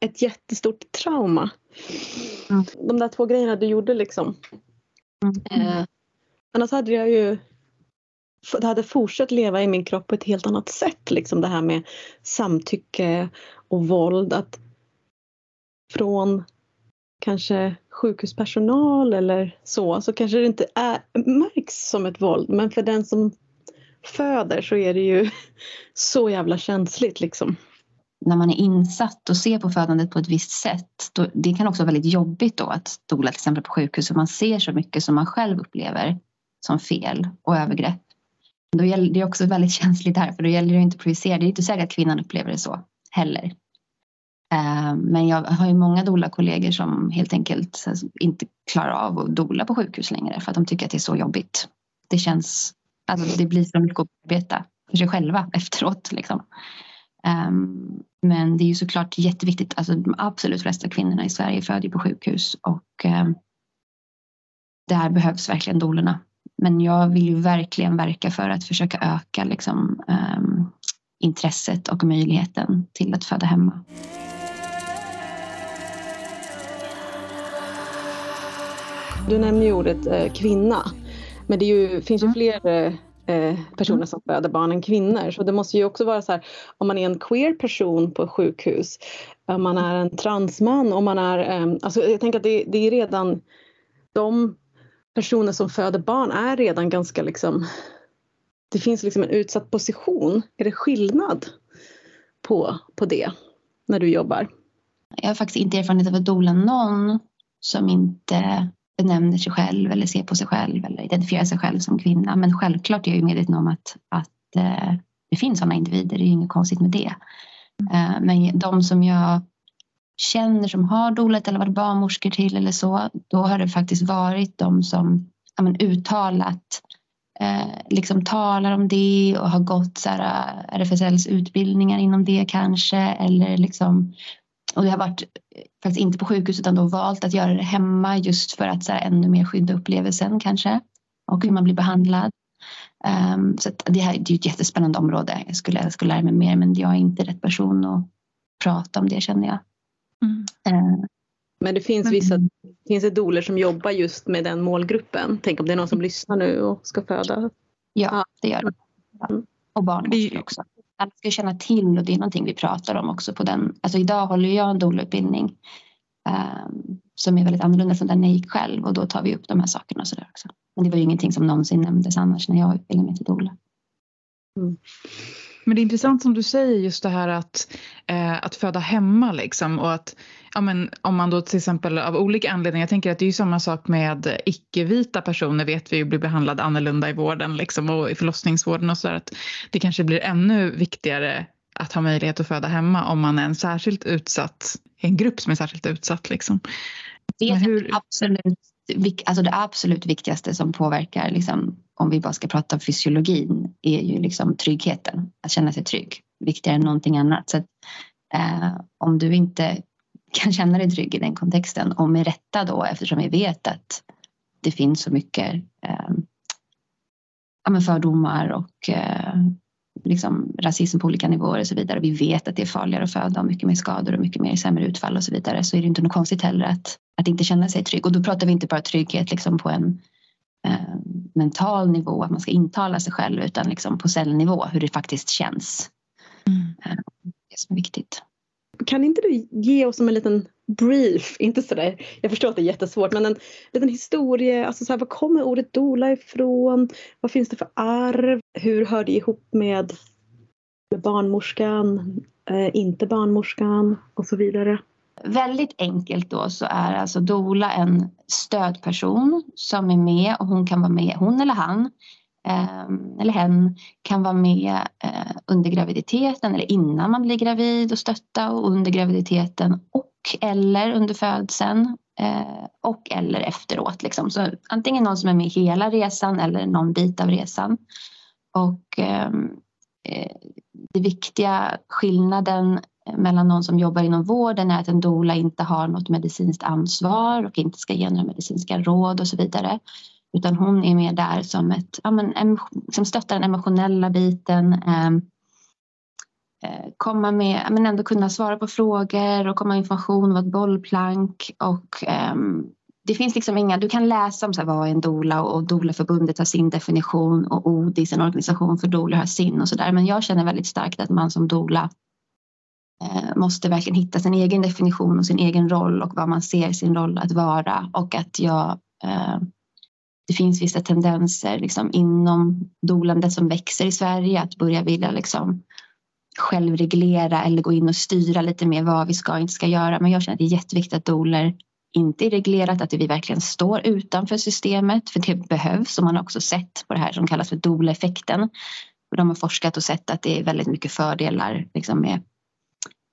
ett jättestort trauma. Mm. De där två grejerna du gjorde liksom. Mm. Eh, annars hade jag ju det hade fortsatt leva i min kropp på ett helt annat sätt. Liksom det här med samtycke och våld. Att från kanske sjukhuspersonal eller så, så kanske det inte är, märks som ett våld. Men för den som föder så är det ju så jävla känsligt liksom. När man är insatt och ser på födandet på ett visst sätt, då, det kan också vara väldigt jobbigt då att dola till exempel på sjukhus för man ser så mycket som man själv upplever som fel och övergrepp. Då gäller det också väldigt känsligt här för då gäller det inte att projicera. Det är inte säkert att kvinnan upplever det så heller. Eh, men jag har ju många doula-kollegor som helt enkelt inte klarar av att dola på sjukhus längre för att de tycker att det är så jobbigt. Det känns, alltså det blir så mycket att arbeta för sig själva efteråt. Liksom. Ehm, men det är ju såklart jätteviktigt, alltså de absolut flesta kvinnorna i Sverige föder på sjukhus och ehm, där behövs verkligen doulorna. Men jag vill ju verkligen verka för att försöka öka liksom, um, intresset och möjligheten till att föda hemma. Du nämner ju ordet eh, kvinna. Men det ju, finns ju mm. fler eh, personer mm. som föder barn än kvinnor. Så det måste ju också vara så här om man är en queer person på sjukhus, om man är en transman, om man är... Eh, alltså jag tänker att det, det är redan... De personer som föder barn är redan ganska liksom... Det finns liksom en utsatt position. Är det skillnad på, på det när du jobbar? Jag har faktiskt inte erfarenhet av att dola någon som inte benämner sig själv eller ser på sig själv eller identifierar sig själv som kvinna. Men självklart är jag ju medveten om att, att eh, det finns sådana individer, det är ju inget konstigt med det. Eh, men de som jag känner som har dolat eller varit barnmorskor till eller så, då har det faktiskt varit de som ja, men, uttalat eh, liksom talar om det och har gått så här, eh, RFSLs utbildningar inom det kanske eller liksom och det har varit eh, faktiskt inte på sjukhus utan då valt att göra det hemma just för att så här, ännu mer skydda upplevelsen kanske och hur man blir behandlad. Um, så det här det är ett jättespännande område. Jag skulle älska att lära mig mer men jag är inte rätt person att prata om det känner jag. Mm. Uh, men det finns vissa finns det doler som jobbar just med den målgruppen. Tänk om det är någon som lyssnar nu och ska föda. Ja, det gör det. Mm. Och barn också alla ska känna till och det är någonting vi pratar om också på den. Alltså idag håller jag en doula-utbildning um, som är väldigt annorlunda från den jag gick själv och då tar vi upp de här sakerna och så där också. Men det var ju ingenting som någonsin nämndes annars när jag utbildade mig till doula. Mm. Men det är intressant som du säger just det här att, eh, att föda hemma liksom och att ja, men, om man då till exempel av olika anledningar, jag tänker att det är ju samma sak med icke-vita personer vet vi ju blir behandlade annorlunda i vården liksom och i förlossningsvården och så där, att det kanske blir ännu viktigare att ha möjlighet att föda hemma om man är en särskilt utsatt, en grupp som är särskilt utsatt liksom. Det är hur... absolut, alltså det absolut viktigaste som påverkar liksom, om vi bara ska prata om fysiologin är ju liksom tryggheten, att känna sig trygg, viktigare än någonting annat. Så att, eh, om du inte kan känna dig trygg i den kontexten och med rätta då eftersom vi vet att det finns så mycket eh, ja, fördomar och eh, liksom rasism på olika nivåer och så vidare. Vi vet att det är farligare att föda och mycket mer skador och mycket mer sämre utfall och så vidare. Så är det inte något konstigt heller att, att inte känna sig trygg. Och då pratar vi inte bara trygghet liksom på en eh, mental nivå, att man ska intala sig själv, utan liksom på cellnivå, hur det faktiskt känns. Mm. Eh, det som är viktigt. Kan inte du ge oss som en liten brief, inte sådär, jag förstår att det är jättesvårt, men en liten historia, alltså så här, var kommer ordet dola ifrån? Vad finns det för arv? Hur hör det ihop med, med barnmorskan, eh, inte barnmorskan och så vidare? Väldigt enkelt då så är alltså dola en stödperson som är med och hon kan vara med, hon eller han ehm, eller hen kan vara med eh, under graviditeten eller innan man blir gravid och stötta och under graviditeten och eller under födseln eh, och eller efteråt. Liksom. Så antingen någon som är med hela resan eller någon bit av resan. Och ehm, eh, det viktiga skillnaden mellan någon som jobbar inom vården är att en doula inte har något medicinskt ansvar och inte ska ge några medicinska råd och så vidare. Utan hon är mer där som, ett, ja, men, som stöttar den emotionella biten. Eh, komma med, men ändå kunna svara på frågor och komma med information, vara ett bollplank. Och, eh, det finns liksom inga, du kan läsa om så här, vad är en dola och Dolaförbundet har sin definition och ODIS, en organisation för dola har sin och sådär. Men jag känner väldigt starkt att man som dola Eh, måste verkligen hitta sin egen definition och sin egen roll och vad man ser sin roll att vara och att jag eh, det finns vissa tendenser liksom, inom dolandet som växer i Sverige att börja vilja liksom, självreglera eller gå in och styra lite mer vad vi ska och inte ska göra. Men jag känner att det är jätteviktigt att doler inte är reglerat, att vi verkligen står utanför systemet för det behövs och man har också sett på det här som kallas för doleffekten. de har forskat och sett att det är väldigt mycket fördelar liksom med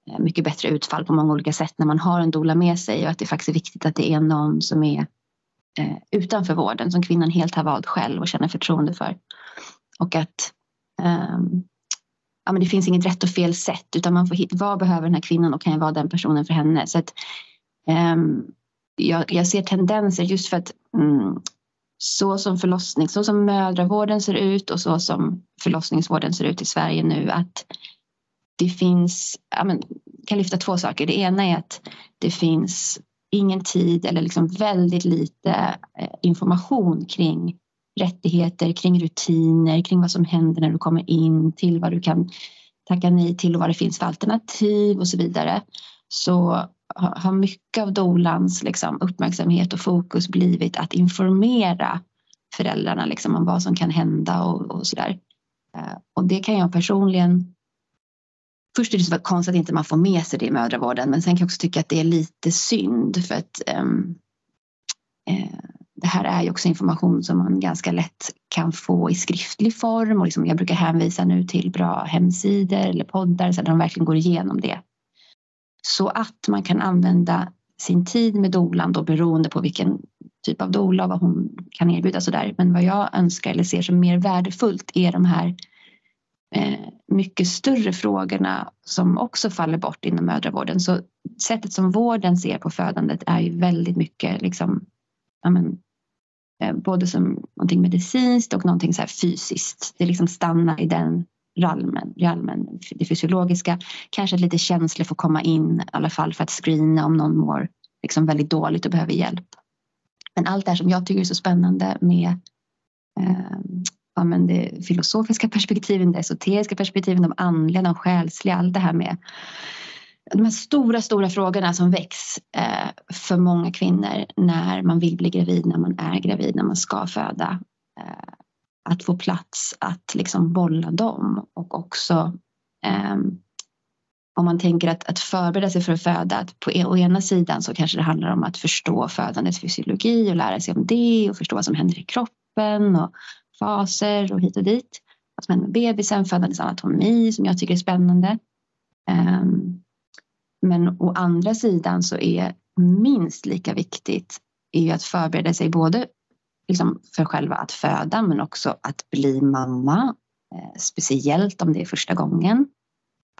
Eh, mycket bättre utfall på många olika sätt när man har en dola med sig och att det faktiskt är viktigt att det är någon som är eh, utanför vården som kvinnan helt har valt själv och känner förtroende för. Och att um, ja, men det finns inget rätt och fel sätt utan man får hitta vad behöver den här kvinnan och kan jag vara den personen för henne. Så att, um, jag, jag, ser tendenser just för att mm, så som förlossning, så som mödravården ser ut och så som förlossningsvården ser ut i Sverige nu att det finns, ja, men, kan lyfta två saker. Det ena är att det finns ingen tid eller liksom väldigt lite eh, information kring rättigheter, kring rutiner, kring vad som händer när du kommer in till vad du kan tacka nej till och vad det finns för alternativ och så vidare. Så har mycket av dolans liksom, uppmärksamhet och fokus blivit att informera föräldrarna liksom, om vad som kan hända och, och sådär. Eh, och det kan jag personligen Först är det så konstigt att inte man får med sig det i mödravården men sen kan jag också tycka att det är lite synd för att um, uh, det här är ju också information som man ganska lätt kan få i skriftlig form och liksom jag brukar hänvisa nu till bra hemsidor eller poddar så att de verkligen går igenom det. Så att man kan använda sin tid med dolan då beroende på vilken typ av dola och vad hon kan erbjuda sådär. Men vad jag önskar eller ser som mer värdefullt är de här Eh, mycket större frågorna som också faller bort inom mödravården. Så sättet som vården ser på födandet är ju väldigt mycket liksom, ja men, eh, både som någonting medicinskt och någonting så här fysiskt. Det liksom stannar i den ralmen, ralmen, det fysiologiska. Kanske lite känslor får komma in i alla fall för att screena om någon mår liksom väldigt dåligt och behöver hjälp. Men allt det här som jag tycker är så spännande med eh, ja, men det filosofiska perspektiven, det esoteriska perspektiven, de andliga, de själsliga, allt det här med de här stora, stora frågorna som väcks eh, för många kvinnor när man vill bli gravid, när man är gravid, när man ska föda. Eh, att få plats att liksom bolla dem och också eh, om man tänker att, att förbereda sig för att föda, att på e-, å ena sidan så kanske det handlar om att förstå födandets fysiologi och lära sig om det och förstå vad som händer i kroppen och faser och hit och dit. Vad som händer med bebisen, födandets anatomi som jag tycker är spännande. Ehm, men å andra sidan så är minst lika viktigt är ju att förbereda sig både liksom för själva att föda men också att bli mamma. Ehm, speciellt om det är första gången.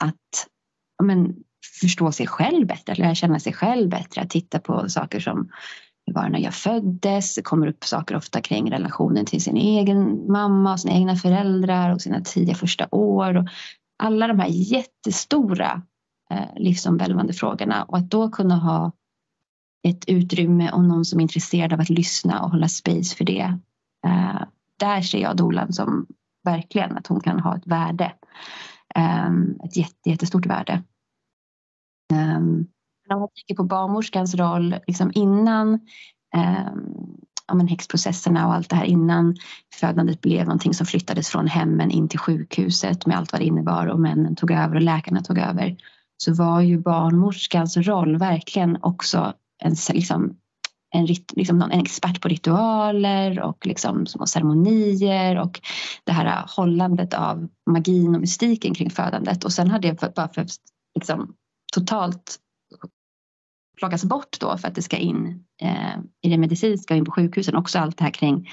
Att men, förstå sig själv bättre, lära känna sig själv bättre, att titta på saker som hur var det när jag föddes? Det kommer upp saker ofta kring relationen till sin egen mamma, sina egna föräldrar och sina tidiga första år. Och alla de här jättestora eh, livsomvälvande frågorna och att då kunna ha ett utrymme och någon som är intresserad av att lyssna och hålla space för det. Eh, där ser jag dolan som verkligen att hon kan ha ett värde. Eh, ett jätte, jättestort värde. Um, om man tänker på barnmorskans roll liksom innan eh, ja, men häxprocesserna och allt det här innan födandet blev någonting som flyttades från hemmen in till sjukhuset med allt vad det innebar och männen tog över och läkarna tog över så var ju barnmorskans roll verkligen också en, liksom, en, liksom en expert på ritualer och liksom små ceremonier och det här hållandet av magin och mystiken kring födandet. Och sen hade det bara för liksom, totalt plockas bort då för att det ska in eh, i det medicinska och in på sjukhusen. Också allt det här kring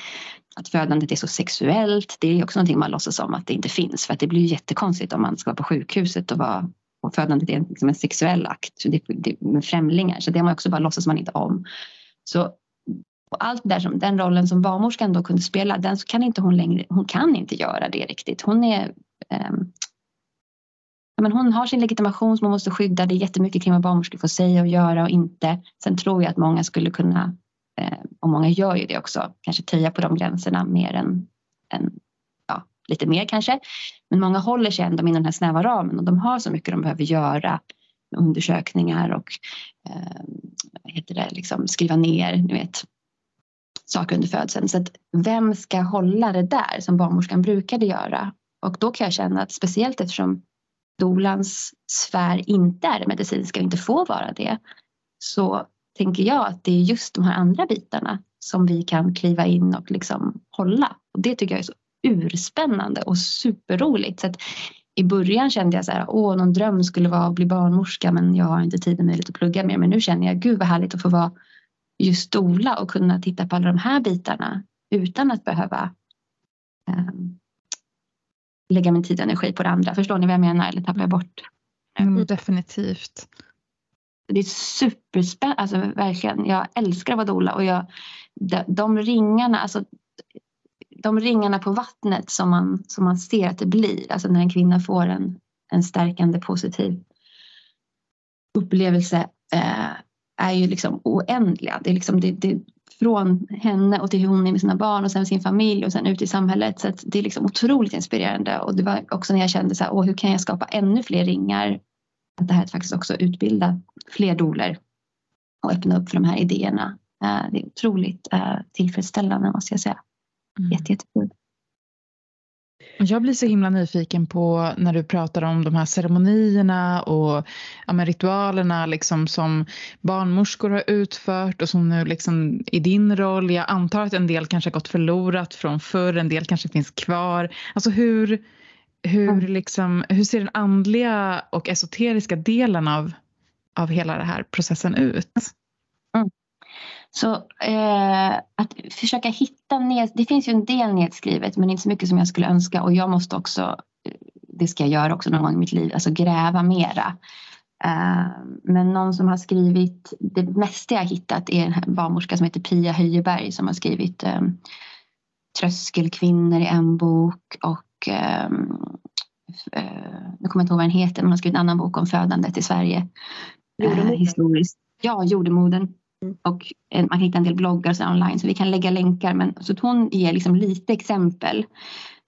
att födandet är så sexuellt. Det är också någonting man låtsas om att det inte finns för att det blir jättekonstigt om man ska vara på sjukhuset och, vara, och födandet är liksom en sexuell akt så det, det, med främlingar. Så det har man också bara låtsas man inte om. Så och allt där som, den rollen som barnmorskan då kunde spela, den kan inte hon längre, hon kan inte göra det riktigt. Hon är eh, men hon har sin legitimation som hon måste skydda. Det är jättemycket kring vad barnmorskor får säga och göra och inte. Sen tror jag att många skulle kunna eh, och många gör ju det också, kanske töja på de gränserna mer än, än ja, lite mer kanske. Men många håller sig ändå inom den här snäva ramen och de har så mycket de behöver göra undersökningar och eh, heter det, liksom skriva ner ni vet, saker under födseln. Så att vem ska hålla det där som barnmorskan brukade göra? Och då kan jag känna att speciellt eftersom dolans sfär inte är det medicinska och inte får vara det så tänker jag att det är just de här andra bitarna som vi kan kliva in och liksom hålla. Och det tycker jag är så urspännande och superroligt. Så att I början kände jag så här, åh någon dröm skulle vara att bli barnmorska men jag har inte tid och möjlighet att plugga mer. Men nu känner jag, gud vad härligt att få vara just dola och kunna titta på alla de här bitarna utan att behöva um, lägga min tid och energi på det andra. Förstår ni vad jag menar eller tappar jag bort? Mm, definitivt. Det är superspännande, alltså verkligen. Jag älskar att vara dola och jag, de, de ringarna, alltså de ringarna på vattnet som man, som man ser att det blir, alltså när en kvinna får en, en stärkande positiv upplevelse eh, är ju liksom oändliga. Det är liksom det, det, från henne och till hon med sina barn och sen sin familj och sen ut i samhället. Så det är liksom otroligt inspirerande och det var också när jag kände så här, åh, hur kan jag skapa ännu fler ringar? Att det här är faktiskt också utbilda fler doler och öppna upp för de här idéerna. Eh, det är otroligt eh, tillfredsställande måste jag säga. Mm. Jätte, jättekul. Jag blir så himla nyfiken på när du pratar om de här ceremonierna och ja, ritualerna liksom som barnmorskor har utfört och som nu liksom i din roll. Jag antar att en del kanske har gått förlorat från förr, en del kanske finns kvar. Alltså hur, hur, liksom, hur ser den andliga och esoteriska delen av, av hela den här processen ut? Så eh, att försöka hitta, ned, det finns ju en del nedskrivet men inte så mycket som jag skulle önska och jag måste också, eh, det ska jag göra också någon gång i mitt liv, alltså gräva mera. Eh, men någon som har skrivit, det mesta jag hittat är en barnmorska som heter Pia Höjeberg som har skrivit eh, Tröskelkvinnor i en bok och eh, eh, nu kommer jag inte ihåg vad den heter men hon har skrivit en annan bok om födandet i Sverige. Eh, historiskt. Ja, jordemodern. Mm. Och man kan hitta en del bloggar så online så vi kan lägga länkar. Men, så hon ger liksom lite exempel.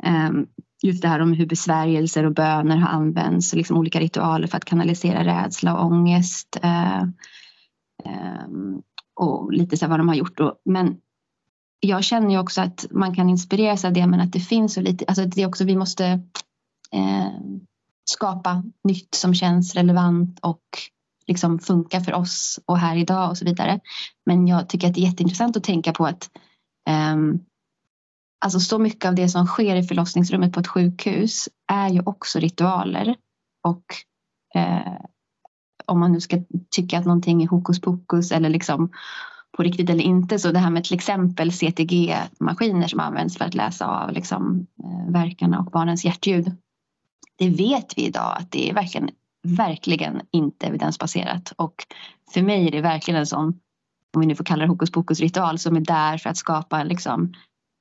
Um, just det här om hur besvärjelser och böner har använts. Liksom olika ritualer för att kanalisera rädsla och ångest. Uh, um, och lite så vad de har gjort. Då. Men jag känner ju också att man kan inspireras av det men att det finns så lite. Alltså det är också vi måste eh, skapa nytt som känns relevant och liksom funkar för oss och här idag och så vidare. Men jag tycker att det är jätteintressant att tänka på att um, alltså så mycket av det som sker i förlossningsrummet på ett sjukhus är ju också ritualer. Och eh, om man nu ska tycka att någonting är hokus pokus eller liksom på riktigt eller inte. Så det här med till exempel CTG-maskiner som används för att läsa av liksom, eh, verkarna och barnens hjärtljud. Det vet vi idag att det är verkligen verkligen inte evidensbaserat. Och för mig är det verkligen en sån, om vi nu får kalla det hokus pokus ritual, som är där för att skapa liksom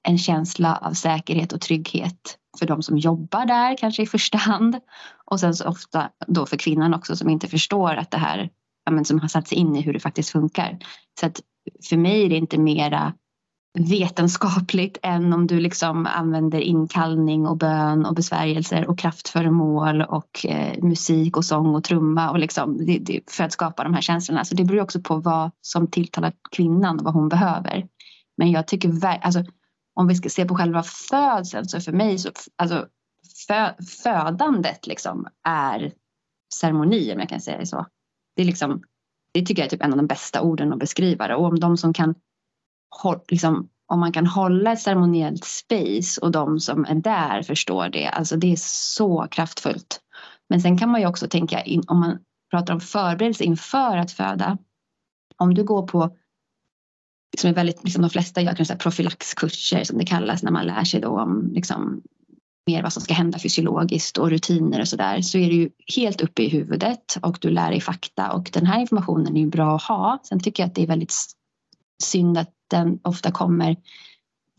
en känsla av säkerhet och trygghet för de som jobbar där kanske i första hand. Och sen så ofta då för kvinnan också som inte förstår att det här, som har satt sig in i hur det faktiskt funkar. Så att för mig är det inte mera vetenskapligt än om du liksom använder inkallning och bön och besvärjelser och kraftföremål och eh, musik och sång och trumma och liksom, det, det, för att skapa de här känslorna. Så det beror också på vad som tilltalar kvinnan och vad hon behöver. Men jag tycker, alltså, om vi ska se på själva födseln så för mig så, alltså fö, födandet liksom är ceremoni om jag kan säga det så. Det är liksom, det tycker jag är typ en av de bästa orden att beskriva det och om de som kan liksom, om man kan hålla ett ceremoniellt space och de som är där förstår det. Alltså det är så kraftfullt. Men sen kan man ju också tänka in, om man pratar om förberedelse inför att föda. Om du går på som är väldigt, liksom de flesta gör kanske profylaxkurser som det kallas när man lär sig då om liksom, mer vad som ska hända fysiologiskt och rutiner och sådär så är det ju helt uppe i huvudet och du lär dig fakta och den här informationen är ju bra att ha. Sen tycker jag att det är väldigt synd att den ofta kommer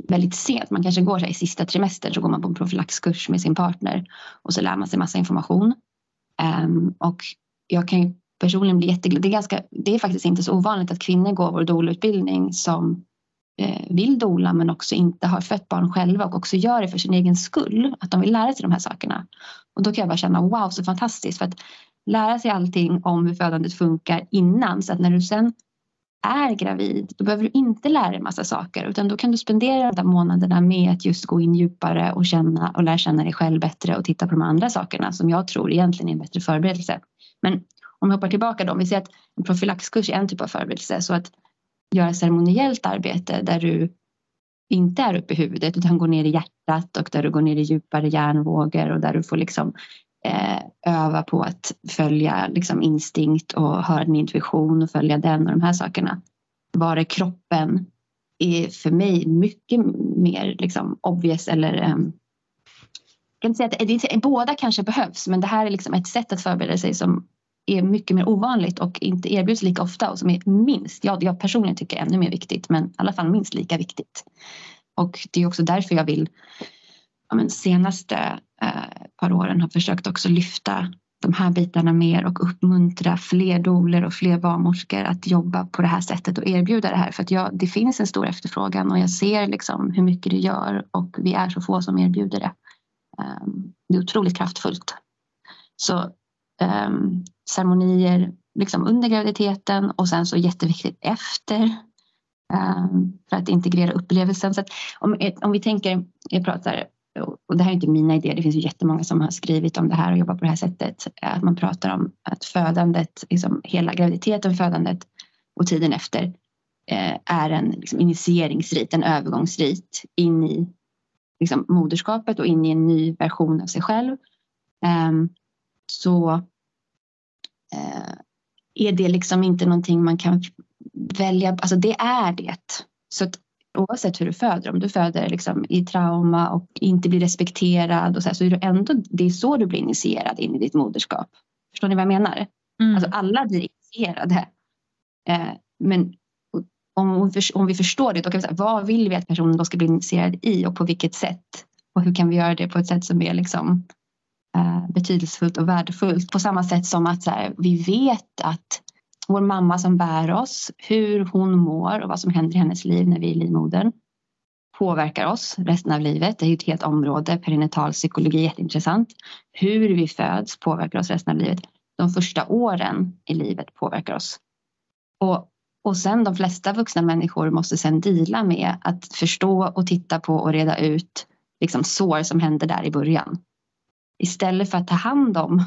väldigt sent. Man kanske går så här, i sista trimestern så går man på en profylaxkurs med sin partner och så lär man sig massa information. Um, och jag kan ju personligen bli jätteglad. Det är, ganska, det är faktiskt inte så ovanligt att kvinnor går vår doula-utbildning som eh, vill dola men också inte har fött barn själva och också gör det för sin egen skull. Att de vill lära sig de här sakerna. Och då kan jag bara känna wow så fantastiskt. För att lära sig allting om hur födandet funkar innan så att när du sen är gravid då behöver du inte lära dig massa saker utan då kan du spendera de månaderna med att just gå in djupare och känna och lära känna dig själv bättre och titta på de andra sakerna som jag tror egentligen är en bättre förberedelse. Men om vi hoppar tillbaka då, om vi säger att en profylaxkurs är en typ av förberedelse så att göra ceremoniellt arbete där du inte är uppe i huvudet utan går ner i hjärtat och där du går ner i djupare hjärnvågor och där du får liksom Eh, öva på att följa liksom instinkt och höra din intuition och följa den och de här sakerna. Bara kroppen är för mig mycket mer liksom obvious eller um, kan inte säga att det, det, båda kanske behövs men det här är liksom ett sätt att förbereda sig som är mycket mer ovanligt och inte erbjuds lika ofta och som är minst, ja, jag personligen tycker ännu mer viktigt men i alla fall minst lika viktigt. Och det är också därför jag vill ja, men senaste eh, par åren har försökt också lyfta de här bitarna mer och uppmuntra fler doler och fler barnmorskor att jobba på det här sättet och erbjuda det här för att jag, det finns en stor efterfrågan och jag ser liksom hur mycket det gör och vi är så få som erbjuder det. Um, det är otroligt kraftfullt. Så um, ceremonier liksom under graviditeten och sen så jätteviktigt efter um, för att integrera upplevelsen. Så om, om vi tänker, jag pratar och det här är inte mina idéer, det finns ju jättemånga som har skrivit om det här och jobbat på det här sättet. Eh, att man pratar om att födandet, liksom hela graviditeten, födandet och tiden efter eh, är en liksom, initieringsrit, en övergångsrit in i liksom, moderskapet och in i en ny version av sig själv. Ehm, så eh, är det liksom inte någonting man kan välja, alltså det är det. Så att oavsett hur du föder, om du föder liksom i trauma och inte blir respekterad och så, här, så är det ändå, det är så du blir initierad in i ditt moderskap. Förstår ni vad jag menar? Mm. Alltså alla blir initierade. Eh, men om, om vi förstår det, då kan vi säga vad vill vi att personen då ska bli initierad i och på vilket sätt? Och hur kan vi göra det på ett sätt som är liksom, eh, betydelsefullt och värdefullt? På samma sätt som att så här, vi vet att vår mamma som bär oss, hur hon mår och vad som händer i hennes liv när vi är i livmodern påverkar oss resten av livet. Det är ett helt område, perinatal psykologi, jätteintressant. Hur vi föds påverkar oss resten av livet. De första åren i livet påverkar oss. Och, och sen de flesta vuxna människor måste sen dela med att förstå och titta på och reda ut liksom sår som händer där i början. Istället för att ta hand om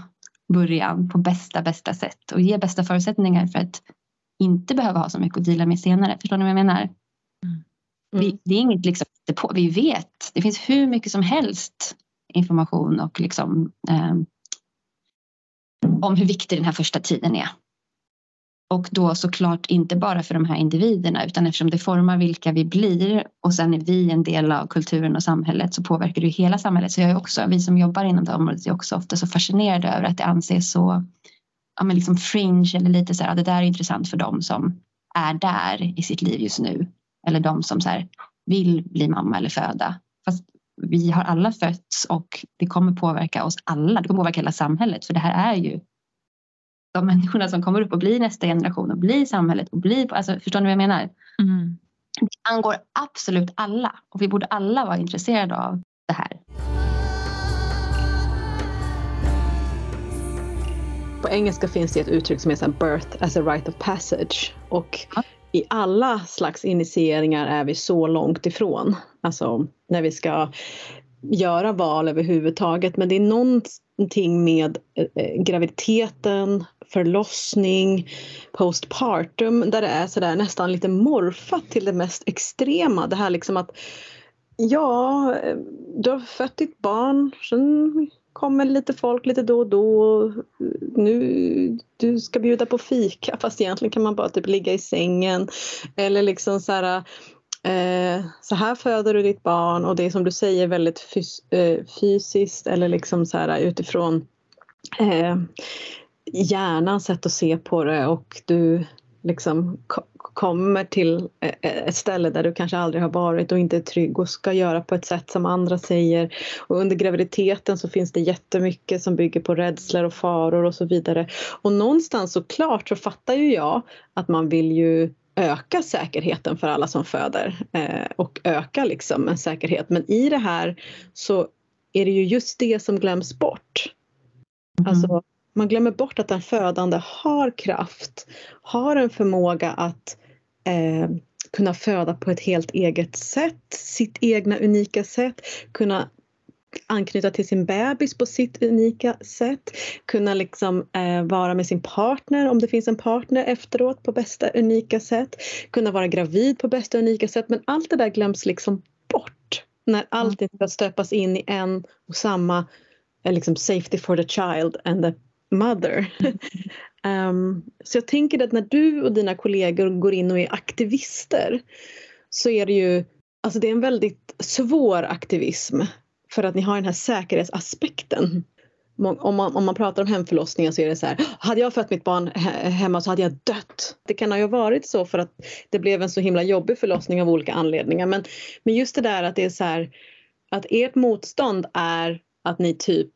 början på bästa, bästa sätt och ge bästa förutsättningar för att inte behöva ha så mycket att dela med senare. Förstår ni vad jag menar? Mm. Vi, det är inget liksom, på, vi vet, det finns hur mycket som helst information och liksom eh, om hur viktig den här första tiden är. Och då såklart inte bara för de här individerna utan eftersom det formar vilka vi blir och sen är vi en del av kulturen och samhället så påverkar det hela samhället. Så jag är också, vi som jobbar inom det området är också ofta så fascinerade över att det anses så ja, men liksom fringe eller lite så här, det där är intressant för dem som är där i sitt liv just nu. Eller de som så här, vill bli mamma eller föda. Fast vi har alla fötts och det kommer påverka oss alla. Det kommer påverka hela samhället för det här är ju de människorna som kommer upp och blir nästa generation och blir samhället och blir, alltså, förstår ni vad jag menar? Mm. Det angår absolut alla och vi borde alla vara intresserade av det här. På engelska finns det ett uttryck som heter birth as a right of passage och ja. i alla slags initieringar är vi så långt ifrån. Alltså när vi ska göra val överhuvudtaget men det är någonting med eh, eh, graviditeten, förlossning, postpartum där det är sådär nästan lite morfat till det mest extrema. Det här liksom att ja, eh, du har fött ditt barn, sen kommer lite folk lite då och då. Nu, du ska bjuda på fika fast egentligen kan man bara typ ligga i sängen. Eller liksom så här, eh, så här föder du ditt barn och det är som du säger väldigt fys eh, fysiskt eller liksom så här utifrån eh, hjärnans sätt att se på det och du liksom kommer till eh, ett ställe där du kanske aldrig har varit och inte är trygg och ska göra på ett sätt som andra säger. Och under graviditeten så finns det jättemycket som bygger på rädslor och faror och så vidare. Och någonstans såklart så fattar ju jag att man vill ju öka säkerheten för alla som föder eh, och öka liksom en säkerhet. Men i det här så är det ju just det som glöms bort. Mm. Alltså, man glömmer bort att den födande har kraft, har en förmåga att eh, kunna föda på ett helt eget sätt, sitt egna unika sätt, kunna anknyta till sin bebis på sitt unika sätt, kunna liksom eh, vara med sin partner om det finns en partner efteråt på bästa unika sätt, kunna vara gravid på bästa unika sätt. Men allt det där glöms liksom bort när allt ska stöpas in i en och samma eh, liksom safety for the child and the mother. um, så jag tänker att när du och dina kollegor går in och är aktivister så är det ju alltså det är en väldigt svår aktivism för att ni har den här säkerhetsaspekten. Om man, om man pratar om hemförlossningar så är det så här, hade jag fött mitt barn hemma så hade jag dött. Det kan ha ju varit så för att det blev en så himla jobbig förlossning av olika anledningar. Men, men just det där att det är så här, att ert motstånd är att ni typ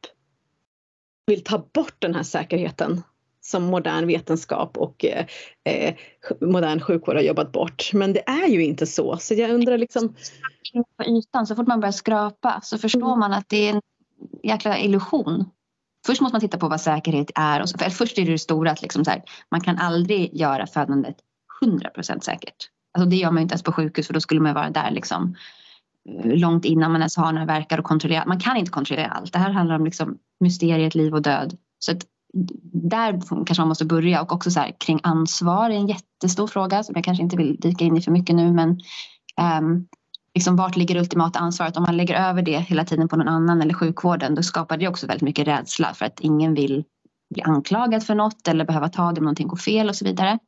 vill ta bort den här säkerheten som modern vetenskap och eh, eh, modern sjukvård har jobbat bort. Men det är ju inte så. Så jag undrar liksom... På ytan, så fort man börjar skrapa så förstår mm. man att det är en jäkla illusion. Först måste man titta på vad säkerhet är. Och så, för först är det det stora att liksom så här, man kan aldrig göra födandet 100% säkert. Alltså det gör man inte ens på sjukhus för då skulle man vara där liksom eh, långt innan man ens har några verkar och kontrollera. Man kan inte kontrollera allt. Det här handlar om liksom mysteriet liv och död. Så att där kanske man måste börja och också så här, kring ansvar är en jättestor fråga som jag kanske inte vill dyka in i för mycket nu men um, liksom vart ligger det ultimata ansvaret? Om man lägger över det hela tiden på någon annan eller sjukvården då skapar det också väldigt mycket rädsla för att ingen vill bli anklagad för något eller behöva ta det om någonting går fel och så vidare.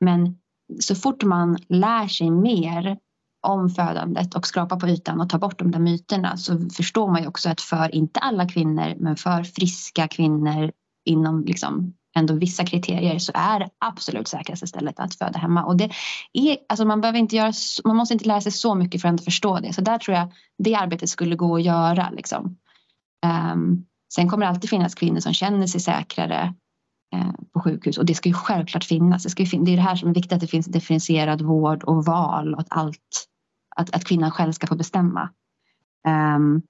Men så fort man lär sig mer om födandet och skrapar på ytan och tar bort de där myterna så förstår man ju också att för inte alla kvinnor men för friska kvinnor inom liksom ändå vissa kriterier så är det absolut säkraste stället att föda hemma. Och det är, alltså man, behöver inte göra, man måste inte lära sig så mycket för att förstå det. Så där tror jag det arbetet skulle gå att göra. Liksom. Um, sen kommer det alltid finnas kvinnor som känner sig säkrare uh, på sjukhus och det ska ju självklart finnas. Det, ska fin det är det här som är viktigt att det finns differentierad vård och val och att allt att, att kvinnan själv ska få bestämma. Um,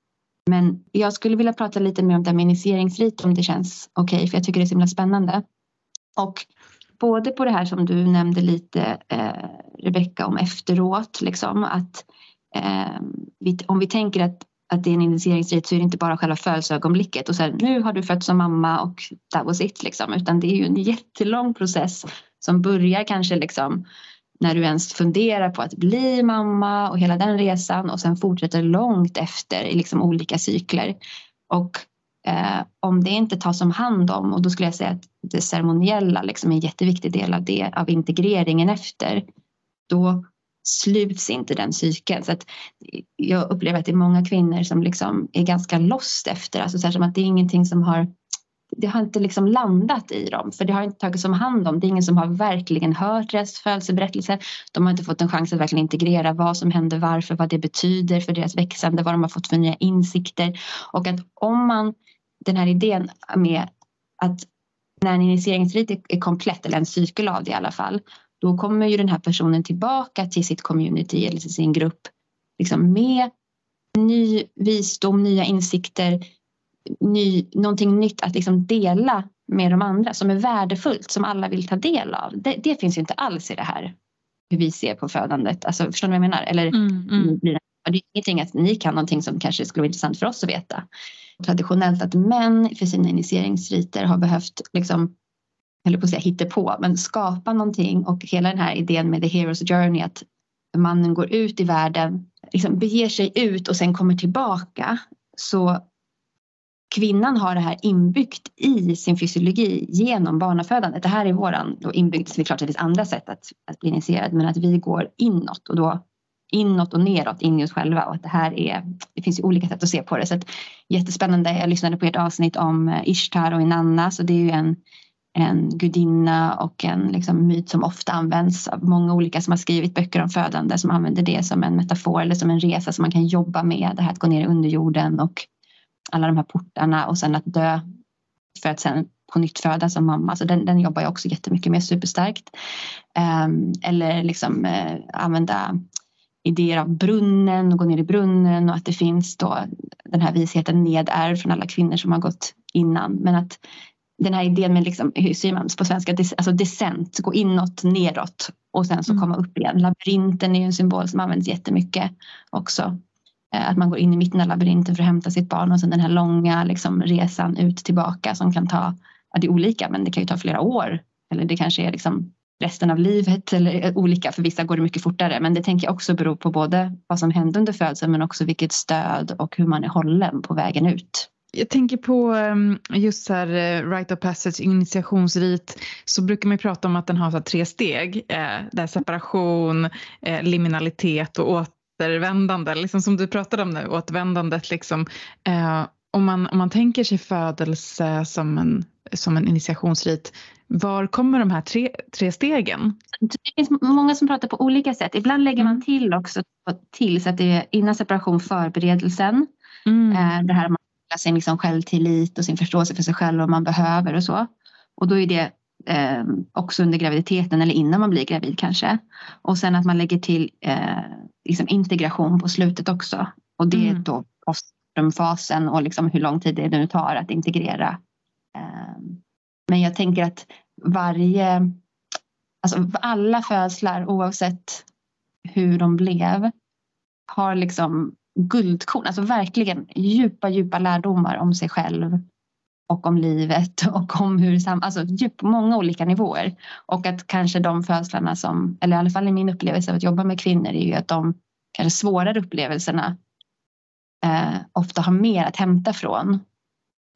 men jag skulle vilja prata lite mer om det här med initieringsrit om det känns okej okay, för jag tycker det är så himla spännande. Och både på det här som du nämnde lite eh, Rebecka om efteråt liksom att eh, vi, om vi tänker att att det är en initieringsrit så är det inte bara själva födelseögonblicket och så här, nu har du fött som mamma och that was it liksom utan det är ju en jättelång process som börjar kanske liksom när du ens funderar på att bli mamma och hela den resan och sen fortsätter långt efter i liksom olika cykler. Och eh, om det inte tas om hand om och då skulle jag säga att det ceremoniella liksom är en jätteviktig del av det, av integreringen efter, då sluts inte den cykeln. Så att jag upplever att det är många kvinnor som liksom är ganska lost efter, alltså så som att det är ingenting som har det har inte liksom landat i dem för det har inte tagits om hand om. Det är ingen som har verkligen hört deras födelseberättelse. De har inte fått en chans att verkligen integrera vad som händer, varför, vad det betyder för deras växande, vad de har fått för nya insikter. Och att om man, den här idén med att när en initieringsrit är komplett, eller en cykel av det i alla fall, då kommer ju den här personen tillbaka till sitt community eller till sin grupp liksom med ny visdom, nya insikter, ny, någonting nytt att liksom dela med de andra som är värdefullt som alla vill ta del av. Det, det finns ju inte alls i det här hur vi ser på födandet. Alltså, förstår ni vad jag menar? Eller, mm, mm. Det är ingenting att ni kan någonting som kanske skulle vara intressant för oss att veta. Traditionellt att män för sina initieringsriter har behövt liksom eller på att säga på, men skapa någonting och hela den här idén med the hero's journey att mannen går ut i världen, liksom beger sig ut och sen kommer tillbaka. Så kvinnan har det här inbyggt i sin fysiologi genom barnafödandet. Det här är våran då inbyggt, det är klart att det finns andra sätt att, att bli initierad, men att vi går inåt och då inåt och neråt in i oss själva och att det här är, det finns ju olika sätt att se på det. Så att, jättespännande, jag lyssnade på ert avsnitt om eh, Ishtar och Inanna så det är ju en en gudinna och en liksom, myt som ofta används av många olika som har skrivit böcker om födande som använder det som en metafor eller som en resa som man kan jobba med. Det här att gå ner i underjorden och alla de här portarna och sen att dö för att sen på nytt födas som mamma. Så den, den jobbar jag också jättemycket med superstarkt. Um, eller liksom uh, använda idéer av brunnen och gå ner i brunnen och att det finns då den här visheten nedärvd från alla kvinnor som har gått innan. Men att den här idén med, liksom, hur säger man på svenska, alltså descent, gå inåt, nedåt och sen så mm. komma upp igen. Labyrinten är ju en symbol som används jättemycket också. Eh, att man går in i mitten av labyrinten för att hämta sitt barn och sen den här långa liksom, resan ut tillbaka som kan ta, ja, det är olika men det kan ju ta flera år. Eller det kanske är liksom resten av livet eller eh, olika. För vissa går det mycket fortare. Men det tänker jag också beror på både vad som hände under födseln men också vilket stöd och hur man är hållen på vägen ut. Jag tänker på ehm, just så här eh, Right of Passage initiationsrit så brukar man prata om att den har så tre steg. Där separation, liminalitet och återvändande. Liksom som du pratade om nu, återvändandet. Liksom, om, man, om man tänker sig födelse som en, som en initiationsrit, var kommer de här tre, tre stegen? Det finns många som pratar på olika sätt. Ibland lägger man mm. till också till så att det är innan separation förberedelsen. Mm. Det här man sin liksom självtillit och sin förståelse för sig själv och vad man behöver och så. Och då är det eh, också under graviditeten eller innan man blir gravid kanske. Och sen att man lägger till eh, liksom integration på slutet också. Och det mm. är då fasen och liksom hur lång tid det nu tar att integrera. Eh, men jag tänker att varje, alltså alla födslar oavsett hur de blev har liksom guldkorn, alltså verkligen djupa, djupa lärdomar om sig själv och om livet och om hur, alltså djup på många olika nivåer. Och att kanske de födslarna som, eller i alla fall i min upplevelse av att jobba med kvinnor är ju att de kanske svårare upplevelserna eh, ofta har mer att hämta från.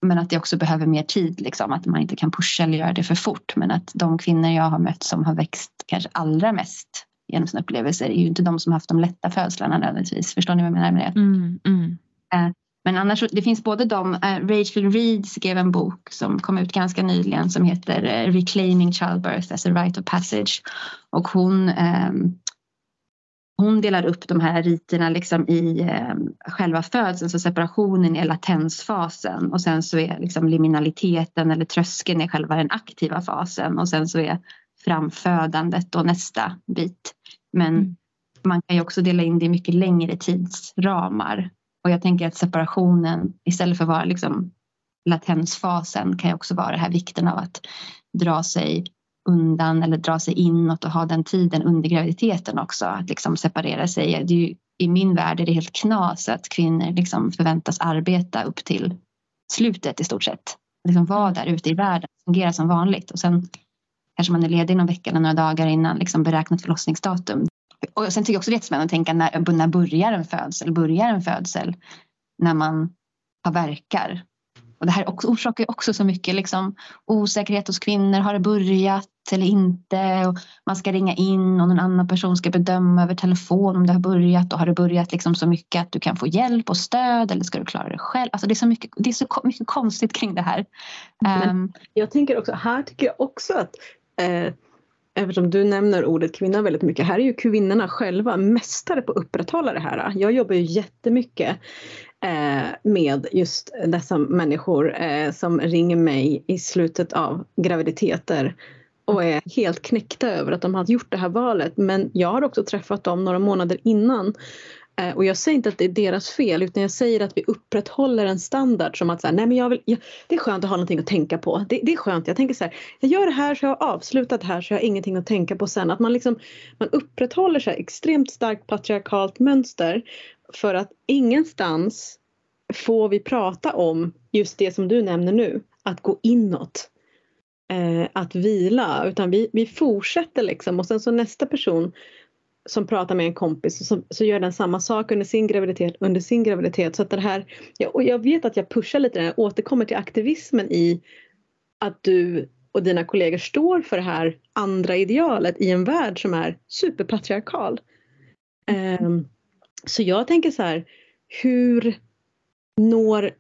Men att det också behöver mer tid, liksom, att man inte kan pusha eller göra det för fort. Men att de kvinnor jag har mött som har växt kanske allra mest genom sina upplevelser är ju inte de som haft de lätta födslarna nödvändigtvis. Förstår ni vad jag menar med det? Mm, mm. Eh, men annars, det finns både de, eh, Rachel Reed skrev en bok som kom ut ganska nyligen som heter eh, Reclaiming Childbirth as a Rite of Passage. Och hon, ehm, hon delar upp de här riterna liksom i ehm, själva födseln, så separationen är latensfasen och sen så är liksom liminaliteten eller tröskeln är själva den aktiva fasen och sen så är framfödandet och nästa bit. Men mm. man kan ju också dela in det i mycket längre tidsramar. Och jag tänker att separationen istället för att vara liksom latensfasen kan ju också vara det här vikten av att dra sig undan eller dra sig inåt och ha den tiden under graviditeten också. Att liksom separera sig. Det ju, I min värld är det helt knas att kvinnor liksom förväntas arbeta upp till slutet i stort sett. Liksom vara där ute i världen, fungera som vanligt. Och sen kanske man är ledig någon vecka eller några dagar innan liksom beräknat förlossningsdatum. Och sen tycker jag också det är jättespännande att tänka när, när börjar en födsel? Börjar en födsel när man har verkar? Och det här också, orsakar också så mycket liksom, osäkerhet hos kvinnor. Har det börjat eller inte? Och man ska ringa in och någon annan person ska bedöma över telefon om det har börjat. Och har det börjat liksom så mycket att du kan få hjälp och stöd eller ska du klara det själv? Alltså det, är så mycket, det är så mycket konstigt kring det här. Men um, jag tänker också, här tycker jag också att eh, eftersom du nämner ordet kvinna väldigt mycket, här är ju kvinnorna själva mästare på att upprätthålla det här. Jag jobbar ju jättemycket eh, med just dessa människor eh, som ringer mig i slutet av graviditeter och är helt knäckta över att de har gjort det här valet. Men jag har också träffat dem några månader innan Eh, och jag säger inte att det är deras fel utan jag säger att vi upprätthåller en standard som att så här, nej men jag vill, jag, det är skönt att ha någonting att tänka på. Det, det, är skönt, jag tänker så här, jag gör det här så jag har avslutat det här så jag har ingenting att tänka på sen. Att man liksom man upprätthåller så här extremt starkt patriarkalt mönster för att ingenstans får vi prata om just det som du nämner nu, att gå inåt. Eh, att vila, utan vi, vi fortsätter liksom och sen så nästa person som pratar med en kompis så, så gör den samma sak under sin graviditet under sin graviditet. Så att det här, ja, och jag vet att jag pushar lite, jag återkommer till aktivismen i att du och dina kollegor står för det här andra idealet i en värld som är superpatriarkal. Um, så jag tänker så här, hur når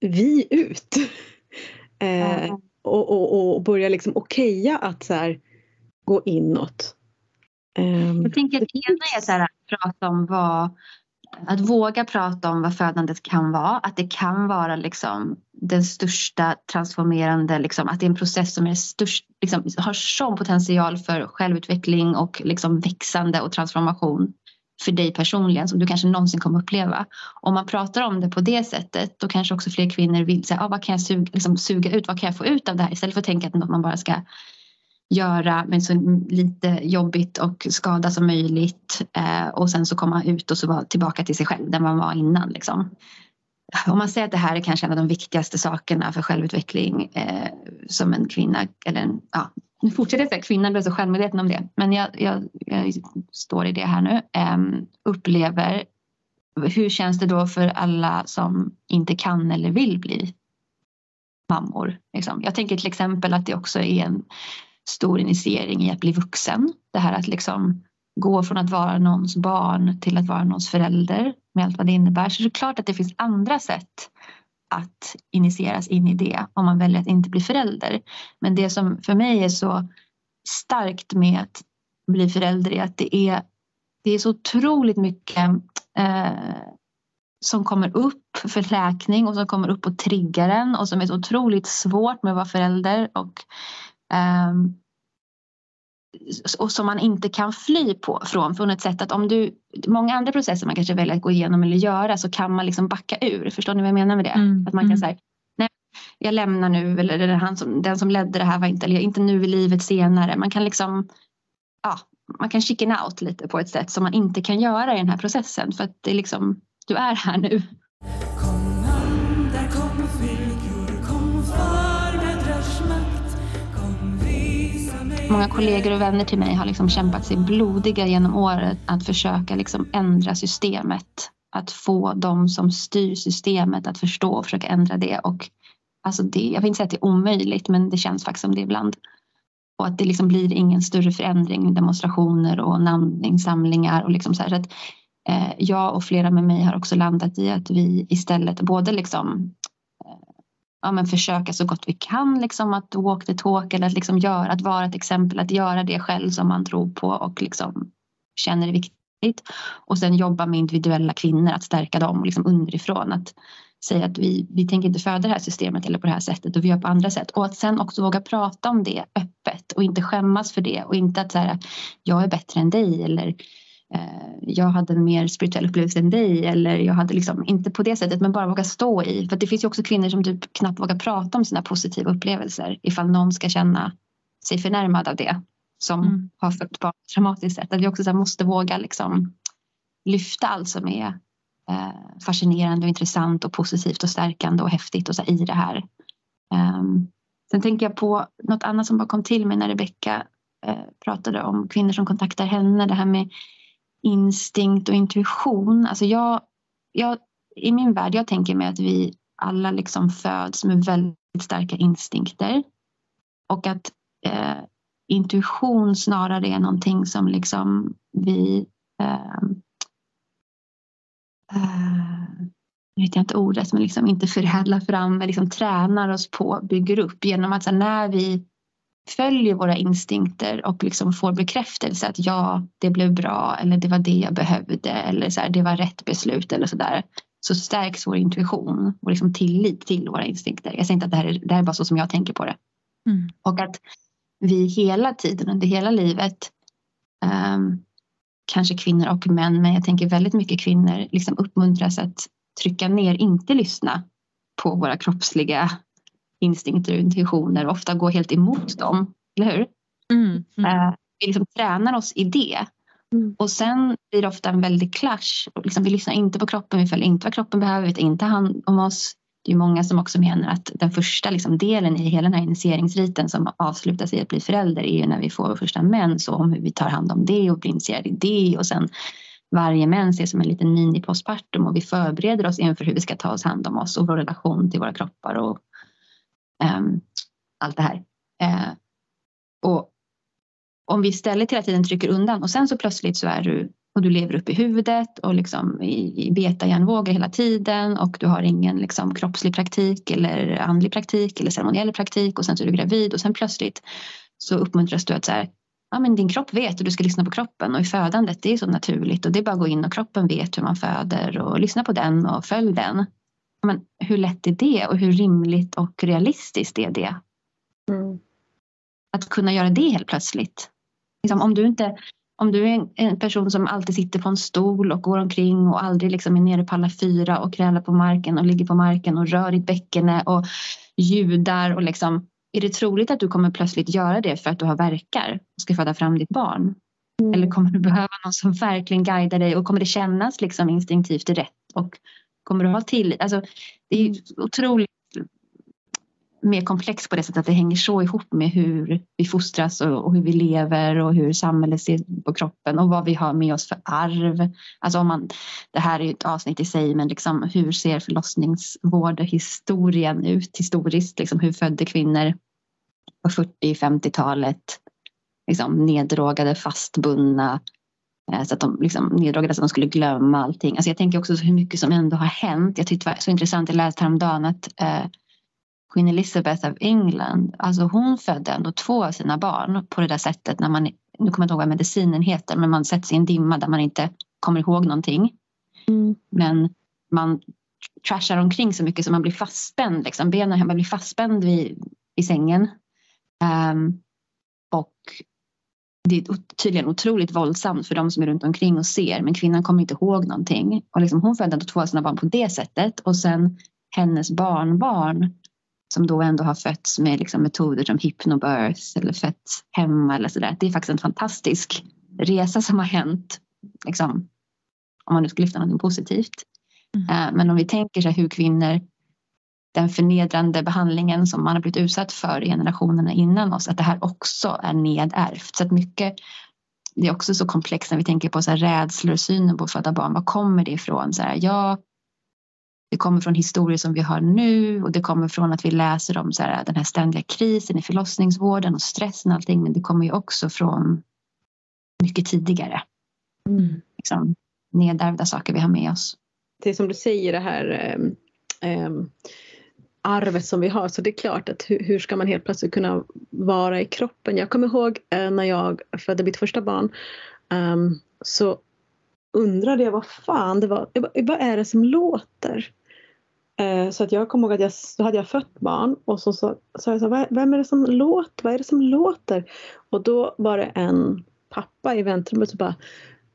vi ut? uh, och, och, och börja liksom okeja att så här, gå inåt. Um, jag tänker att det ena är så här, att prata om vad att våga prata om vad födandet kan vara, att det kan vara liksom den största transformerande, liksom, att det är en process som är störst, liksom, har sån potential för självutveckling och liksom växande och transformation för dig personligen som du kanske någonsin kommer uppleva. Om man pratar om det på det sättet då kanske också fler kvinnor vill säga ah, vad kan jag suga, liksom, suga ut, vad kan jag få ut av det här istället för att tänka att man bara ska göra med så lite jobbigt och skada som möjligt eh, och sen så komma ut och så vara tillbaka till sig själv där man var innan. Liksom. Om man säger att det här är kanske en av de viktigaste sakerna för självutveckling eh, som en kvinna, eller en, ja, nu fortsätter jag säga kvinnan blir så självmedveten om det, men jag, jag, jag står i det här nu, eh, upplever hur känns det då för alla som inte kan eller vill bli mammor? Liksom? Jag tänker till exempel att det också är en stor initiering i att bli vuxen. Det här att liksom gå från att vara någons barn till att vara någons förälder med allt vad det innebär. Så det är klart att det finns andra sätt att initieras in i det om man väljer att inte bli förälder. Men det som för mig är så starkt med att bli förälder är att det är, det är så otroligt mycket eh, som kommer upp för läkning och som kommer upp och triggar en och som är så otroligt svårt med att vara förälder och och som man inte kan fly på från, från ett sätt att om du, många andra processer man kanske väljer att gå igenom eller göra så kan man liksom backa ur. Förstår ni vad jag menar med det? Mm. Att man kan mm. säga, nej jag lämnar nu eller den, han som, den som ledde det här var inte, eller inte nu i livet senare. Man kan liksom, ja, man kan chicken out lite på ett sätt som man inte kan göra i den här processen för att det är liksom, du är här nu. Många kollegor och vänner till mig har liksom kämpat sig blodiga genom året att försöka liksom ändra systemet. Att få de som styr systemet att förstå och försöka ändra det. Och alltså det jag vill inte säga att det är omöjligt men det känns faktiskt som det ibland. Och att det liksom blir ingen större förändring, demonstrationer och namninsamlingar. Och liksom så, så att, eh, jag och flera med mig har också landat i att vi istället både liksom ja, men försöka så gott vi kan liksom att walk the talk eller att, liksom göra, att vara ett exempel, att göra det själv som man tror på och liksom känner är viktigt. Och sen jobba med individuella kvinnor, att stärka dem liksom underifrån. Att säga att vi, vi tänker inte föda det här systemet eller på det här sättet och vi gör på andra sätt. Och att sen också våga prata om det öppet och inte skämmas för det och inte att säga jag är bättre än dig eller jag hade en mer spirituell upplevelse än dig eller jag hade liksom inte på det sättet men bara våga stå i. För det finns ju också kvinnor som typ knappt vågar prata om sina positiva upplevelser ifall någon ska känna sig förnärmad av det som mm. har fött barn traumatiskt sätt. Att vi också måste våga liksom lyfta allt som är eh, fascinerande och intressant och positivt och stärkande och häftigt och så i det här. Um, sen tänker jag på något annat som bara kom till mig när Rebecka eh, pratade om kvinnor som kontaktar henne. Det här med instinkt och intuition. Alltså jag, jag, I min värld, jag tänker mig att vi alla liksom föds med väldigt starka instinkter. Och att eh, intuition snarare är någonting som liksom vi ehm, eh, eh, vet jag inte ordet, men liksom inte förädlar fram, men liksom tränar oss på, bygger upp genom att så när vi följer våra instinkter och liksom får bekräftelse att ja, det blev bra eller det var det jag behövde eller så här, det var rätt beslut eller så där så stärks vår intuition och liksom tillit till våra instinkter. Jag säger inte att det här är, det här är bara så som jag tänker på det. Mm. Och att vi hela tiden under hela livet um, kanske kvinnor och män, men jag tänker väldigt mycket kvinnor liksom uppmuntras att trycka ner, inte lyssna på våra kroppsliga instinkter och intuitioner och ofta gå helt emot dem. Eller hur? Mm, mm. Uh, vi liksom tränar oss i det. Mm. Och sen blir det ofta en väldig clash. Liksom, vi lyssnar inte på kroppen, vi följer inte vad kroppen behöver, vi tar inte hand om oss. Det är många som också menar att den första liksom, delen i hela den här initieringsriten som avslutas i att bli förälder är ju när vi får vår första mens och om hur vi tar hand om det och blir initierade i det och sen varje mens är som en liten mini postpartum och vi förbereder oss inför hur vi ska ta oss hand om oss och vår relation till våra kroppar och Ehm, allt det här. Ehm, och om vi istället hela tiden trycker undan och sen så plötsligt så är du och du lever upp i huvudet och liksom i, i betahjärnvågor hela tiden och du har ingen liksom kroppslig praktik eller andlig praktik eller ceremoniell praktik och sen så är du gravid och sen plötsligt så uppmuntras du att så här, ja, men din kropp vet och du ska lyssna på kroppen och i födandet det är så naturligt och det är bara att gå in och kroppen vet hur man föder och lyssna på den och följ den. Men hur lätt är det och hur rimligt och realistiskt är det? Mm. Att kunna göra det helt plötsligt. Liksom, om, du inte, om du är en person som alltid sitter på en stol och går omkring och aldrig liksom är nere på alla fyra och krälar på marken och ligger på marken och rör ditt bäckene och ljudar och liksom är det troligt att du kommer plötsligt göra det för att du har verkar och ska föda fram ditt barn? Mm. Eller kommer du behöva någon som verkligen guidar dig och kommer det kännas liksom instinktivt rätt och kommer du ha tillit? Alltså, det är otroligt mer komplext på det sättet att det hänger så ihop med hur vi fostras och, hur vi lever och hur samhället ser på kroppen och vad vi har med oss för arv. Alltså om man, det här är ett avsnitt i sig men liksom hur ser förlossningsvårdhistorien ut historiskt? Liksom hur födde kvinnor på 40-50-talet liksom neddrogade, fastbundna så att de liksom neddrogade så att de skulle glömma allting. Alltså jag tänker också hur mycket som ändå har hänt. Jag tyckte det var så intressant, jag läste häromdagen att eh, Queen Elizabeth av England, alltså hon födde ändå två av sina barn på det där sättet när man, nu kommer jag inte ihåg vad medicinen heter, men man sätts i en dimma där man inte kommer ihåg någonting. Mm. Men man trashar omkring så mycket så man blir fastspänd, liksom. benen man blir fastspänd vid, i sängen. Um, och det är tydligen otroligt våldsamt för de som är runt omkring och ser men kvinnan kommer inte ihåg någonting. Och liksom, hon födde ändå två av sina barn på det sättet och sen hennes barnbarn som då ändå har fötts med liksom metoder som hypnobirth eller fötts hemma eller sådär. Det är faktiskt en fantastisk resa som har hänt. Liksom, om man nu ska lyfta något positivt. Mm. Eh, men om vi tänker sig hur kvinnor, den förnedrande behandlingen som man har blivit utsatt för i generationerna innan oss, att det här också är nedärvt. Så att mycket, det är också så komplext när vi tänker på så här rädslor och synen på att föda barn. Var kommer det ifrån? Så här, ja, det kommer från historier som vi har nu och det kommer från att vi läser om så här, den här ständiga krisen i förlossningsvården och stressen och allting. Men det kommer ju också från mycket tidigare. Mm. Liksom, nedärvda saker vi har med oss. Det är som du säger det här eh, eh, arvet som vi har så det är klart att hur, hur, ska man helt plötsligt kunna vara i kroppen. Jag kommer ihåg eh, när jag födde mitt första barn um, så undrade jag vad fan det var, vad är det som låter? Uh, så att jag kommer ihåg att jag, då hade jag fött barn och så sa jag så, här, vem är det som låter? Vad är det som låter? Och då var det en pappa i väntrummet som bara,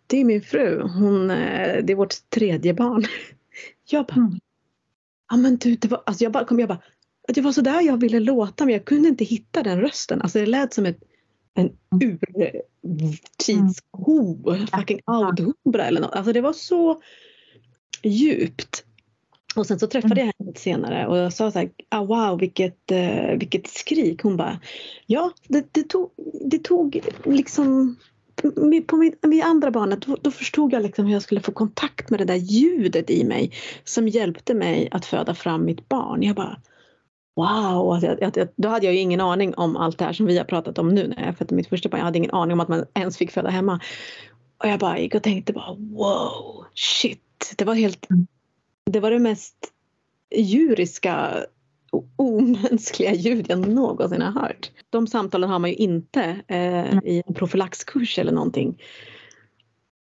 det är min fru, hon, eh, det är vårt tredje barn. Jag bara, mm ja men du, det var, alltså jag bara kom, jag bara, det var sådär jag ville låta men jag kunde inte hitta den rösten. Alltså det lät som ett, en urtidsko, mm. fucking audhumra eller något. Alltså det var så djupt. Och sen så träffade jag henne senare och jag sa så här, ah, wow vilket, uh, vilket skrik. Hon bara, ja det, det, tog, det tog liksom på mitt andra barnet då, då, förstod jag liksom hur jag skulle få kontakt med det där ljudet i mig som hjälpte mig att föda fram mitt barn. Jag bara Wow! Alltså jag, jag, då hade jag ju ingen aning om allt det här som vi har pratat om nu när jag födde mitt första barn. Jag hade ingen aning om att man ens fick föda hemma. Och jag bara gick och tänkte bara wow, shit. Det var helt det var det mest djuriska omänskliga ljud jag någonsin har hört. De samtalen har man ju inte eh, i en profylaxkurs eller någonting.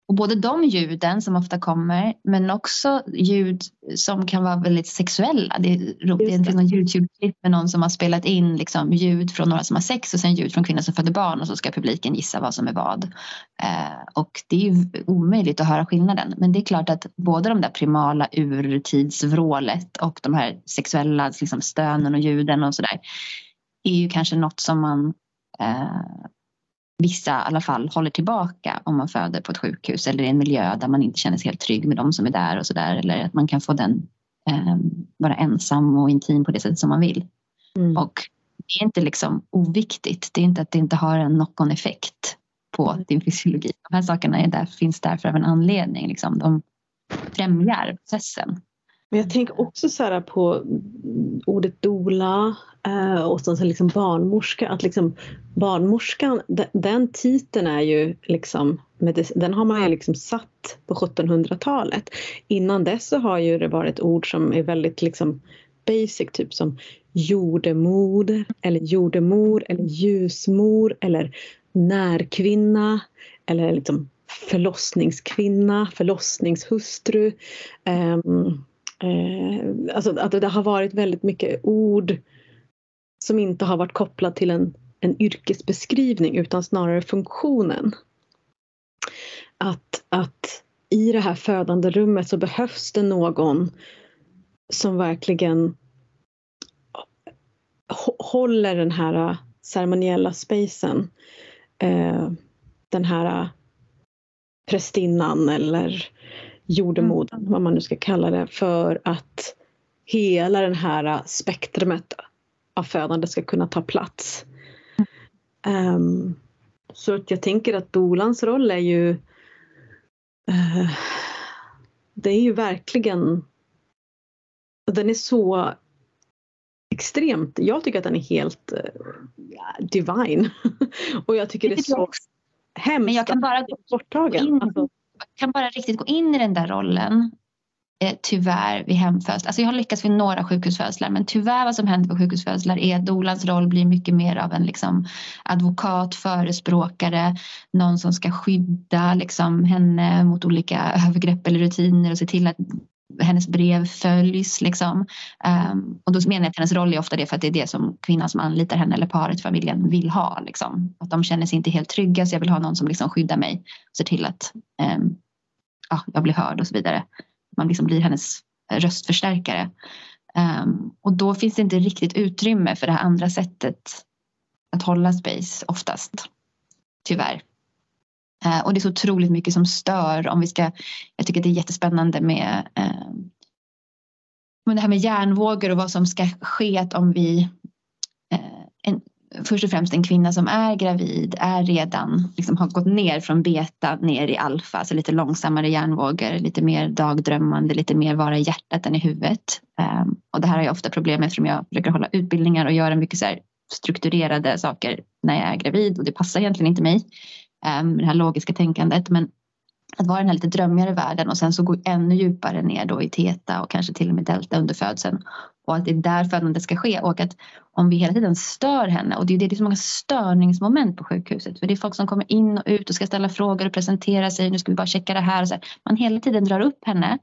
Och både de ljuden som ofta kommer men också ljud som kan vara väldigt sexuella. Det, är, det finns någon Youtube-klipp med någon som har spelat in liksom ljud från några som har sex och sen ljud från kvinnor som föder barn och så ska publiken gissa vad som är vad. Eh, och det är ju omöjligt att höra skillnaden. Men det är klart att både de där primala urtidsvrålet och de här sexuella liksom stönen och ljuden och sådär är ju kanske något som man eh, vissa i alla fall håller tillbaka om man föder på ett sjukhus eller i en miljö där man inte känner sig helt trygg med de som är där och sådär. Eller att man kan få den eh, vara ensam och intim på det sättet som man vill. Mm. Och det är inte liksom oviktigt. Det är inte att det inte har en knock-on effekt på mm. din fysiologi. De här sakerna är där, finns där för en anledning. Liksom. De främjar processen. Men jag tänker också så här på ordet dola eh, och och så liksom barnmorska. Att liksom barnmorskan, den titeln är ju liksom, den har man ju liksom satt på 1700-talet. Innan dess så har ju det varit ord som är väldigt liksom basic, typ som jordemod, eller jordemor eller ljusmor eller närkvinna eller liksom förlossningskvinna, förlossningshustru. Um, Eh, alltså att det har varit väldigt mycket ord som inte har varit kopplat till en, en yrkesbeskrivning utan snarare funktionen. Att, att i det här födande rummet så behövs det någon som verkligen håller den här ceremoniella spacen. Eh, den här prästinnan eller jordemodern, mm. vad man nu ska kalla det, för att hela den här spektrumet av födande ska kunna ta plats. Um, så att jag tänker att dolans roll är ju uh, det är ju verkligen den är så extremt, jag tycker att den är helt uh, divine. och jag tycker det är så hemskt Men jag kan bara, borttagen. In, alltså kan bara riktigt gå in i den där rollen eh, tyvärr vid hemfödslar. Alltså jag har lyckats vid några sjukhusfödslar men tyvärr vad som händer på sjukhusfödslar är att dolans roll blir mycket mer av en liksom, advokat, förespråkare, någon som ska skydda liksom, henne mot olika övergrepp eller rutiner och se till att hennes brev följs. Liksom. Um, och då menar jag att hennes roll är ofta det för att det är det som kvinnan som anlitar henne eller paret, familjen vill ha. Liksom. Att de känner sig inte helt trygga så jag vill ha någon som liksom skyddar mig och ser till att um, ja, jag blir hörd och så vidare. Man liksom blir hennes eh, röstförstärkare. Um, och då finns det inte riktigt utrymme för det här andra sättet att hålla space oftast. Tyvärr. Uh, och det är så otroligt mycket som stör om vi ska, jag tycker det är jättespännande med eh, det här med hjärnvågor och vad som ska ske om vi eh, en, först och främst en kvinna som är gravid är redan liksom har gått ner från beta ner i alfa, alltså lite långsammare hjärnvågor, lite mer dagdrömmande, lite mer vara i hjärtat än i huvudet. Um, och det här har jag ofta problem med eftersom jag försöker hålla utbildningar och göra mycket så strukturerade saker när jag är gravid och det passar egentligen inte mig. Ehm, det här logiska tänkandet. Men att vara i den här lite drömmigare världen och sen så gå ännu djupare ner då i teta och kanske till och med delta under födseln. Och att det är där födandet ska ske och att om vi hela tiden stör henne och det är, det är så många störningsmoment på sjukhuset för det är folk som kommer in och ut och ska ställa frågor och presentera sig. Nu ska vi bara checka det här. Och så här. Man hela tiden drar upp henne.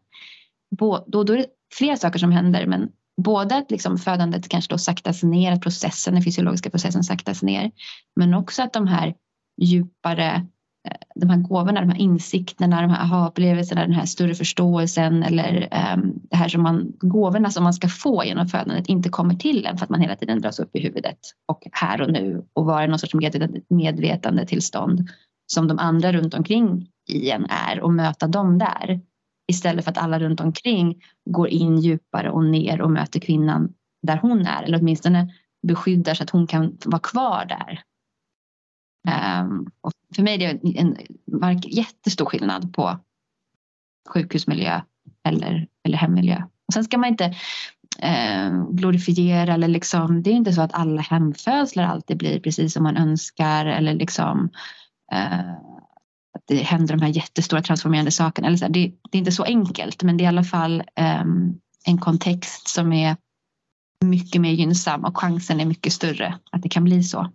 Då, då är det flera saker som händer men både att liksom födandet kanske då saktas ner, att processen, den fysiologiska processen saktas ner men också att de här djupare Eh, de här gåvorna, de här insikterna, de här aha-upplevelserna, den här större förståelsen eller um, det här som man, gåvorna som man ska få genom födandet inte kommer till en för att man hela tiden dras upp i huvudet och här och nu och vara någon sorts medvetande tillstånd som de andra runt omkring i en är och möta dem där. Istället för att alla runt omkring går in djupare och ner och möter kvinnan där hon är eller åtminstone beskyddar så att hon kan vara kvar där. Um, och för mig är det en, en jättestor skillnad på sjukhusmiljö eller, eller hemmiljö. Och sen ska man inte eh, glorifiera eller liksom, det är inte så att alla hemfödslar alltid blir precis som man önskar eller liksom eh, att det händer de här jättestora transformerande sakerna. Eller så det, det, är inte så enkelt men det är i alla fall eh, en kontext som är mycket mer gynnsam och chansen är mycket större att det kan bli så.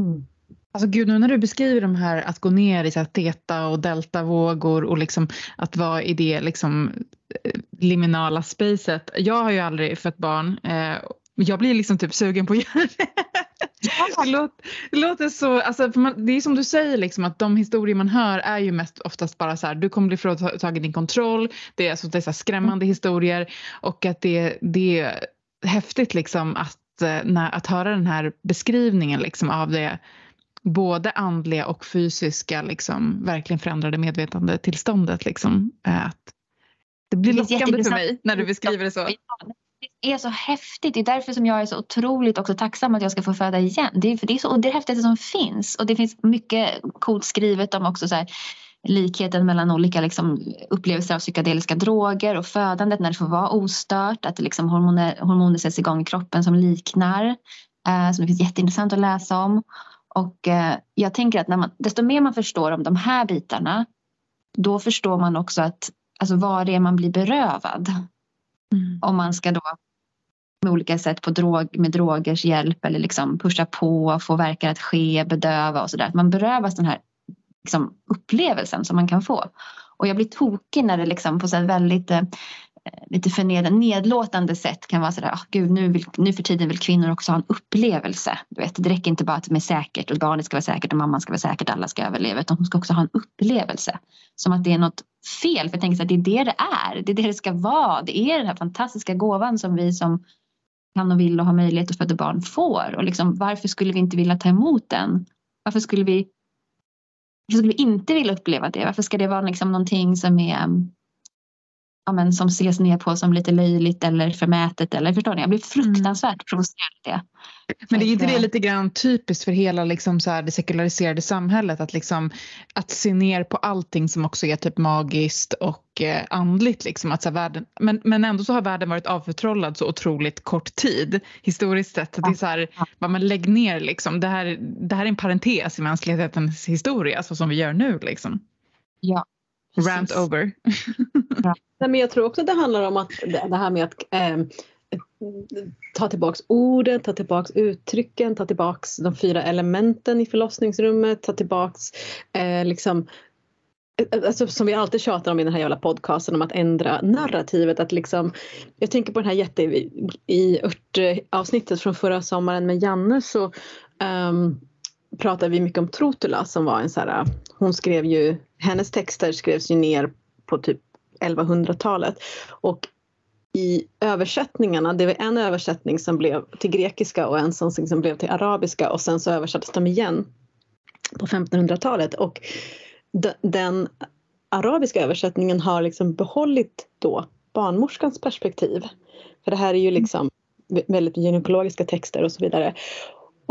Mm. Alltså gud, nu när du beskriver de här att gå ner i så här theta och deltavågor och liksom att vara i det liksom eh, liminala spacet. Jag har ju aldrig fött barn. Eh, jag blir liksom typ sugen på att göra det. Det låter, det låter så, alltså, man, det är som du säger liksom att de historier man hör är ju mest oftast bara så här, du kommer bli fråntagen din kontroll, det är, alltså, det är så skrämmande historier och att det, det är häftigt liksom att, eh, när, att höra den här beskrivningen liksom av det både andliga och fysiska liksom, verkligen förändrade medvetandetillståndet. Liksom. Att det blir lockande för mig när du beskriver det så. Det är så häftigt. Det är därför som jag är så otroligt också tacksam att jag ska få föda igen. Det är, för det är så det är häftigaste som finns. Och det finns mycket coolt skrivet om också så här, likheten mellan olika liksom, upplevelser av psykedeliska droger och födandet när det får vara ostört. Att liksom hormoner, hormoner sätts igång i kroppen som liknar. Eh, som det finns jätteintressant att läsa om. Och eh, jag tänker att när man, desto mer man förstår om de här bitarna då förstår man också att alltså vad det är man blir berövad. Mm. Om man ska då med olika sätt på drog, med drogers hjälp eller liksom pusha på, få verkar att ske, bedöva och sådär. Man berövas den här liksom, upplevelsen som man kan få. Och jag blir tokig när det liksom på så väldigt eh, Eh, lite förnedrande, nedlåtande sätt kan vara sådär, oh, gud nu, vill, nu för tiden vill kvinnor också ha en upplevelse. Du vet, det räcker inte bara att det är säkert och barnet ska vara säkert och mamman ska vara säkert, alla ska överleva, utan hon ska också ha en upplevelse. Som att det är något fel, för jag tänker att det är det det är, det är det det ska vara. Det är den här fantastiska gåvan som vi som kan och vill och har möjlighet att föda barn får. Och liksom, varför skulle vi inte vilja ta emot den? Varför skulle vi, varför skulle vi inte vilja uppleva det? Varför ska det vara liksom någonting som är mm, ja, men, som ses ner på som lite löjligt eller förmätet. Eller, förstår ni? Jag blir fruktansvärt mm. provocerad av det. Men det är inte det lite grann typiskt för hela liksom så här, det sekulariserade samhället att, liksom, att se ner på allting som också är typ magiskt och eh, andligt. Liksom, att så här, världen, men, men ändå så har världen varit avförtrollad så otroligt kort tid historiskt sett. Det är så här, ja. man lägg ner liksom, det här, det här är en parentes i mänsklighetens historia så som vi gör nu. Liksom. Ja, Rant over. ja. men jag tror också det handlar om att det här med att eh, ta tillbaks orden, ta tillbaks uttrycken, ta tillbaks de fyra elementen i förlossningsrummet, ta tillbaks eh, liksom eh, Alltså, som vi alltid tjatar om i den här jävla podcasten om att ändra narrativet. Att liksom, jag tänker på den här jätte i ört-avsnittet från förra sommaren med Janne så um, pratade vi mycket om Trotula som var en så här, äh, hon skrev ju, hennes texter skrevs ju ner på typ 1100-talet och i översättningarna, det var en översättning som blev till grekiska och en som blev till arabiska och sen så översattes de igen på 1500-talet och den arabiska översättningen har liksom behållit då barnmorskans perspektiv. För det här är ju liksom väldigt gynekologiska texter och så vidare.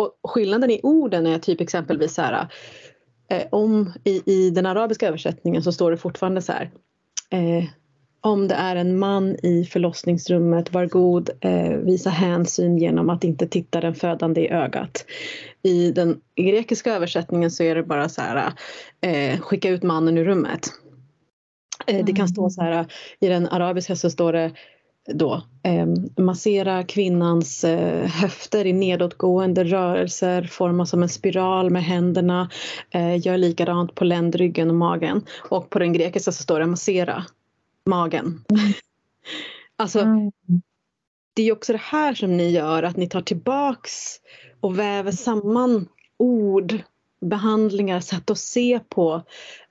Och skillnaden i orden är typ exempelvis så här eh, om i, i den arabiska översättningen så står det fortfarande så här eh, om det är en man i förlossningsrummet, var god, eh, visa hänsyn genom att inte titta den födande i ögat. I den grekiska översättningen så är det bara så här, eh, skicka ut mannen ur rummet. Eh, det kan stå så här, i den arabiska så står det då eh, massera kvinnans eh, höfter i nedåtgående rörelser, forma som en spiral med händerna, eh, gör likadant på ländryggen och magen. Och på den grekiska så står det massera magen. alltså, mm. det är också det här som ni gör, att ni tar tillbaks och väver samman ord, behandlingar, sätt att se på.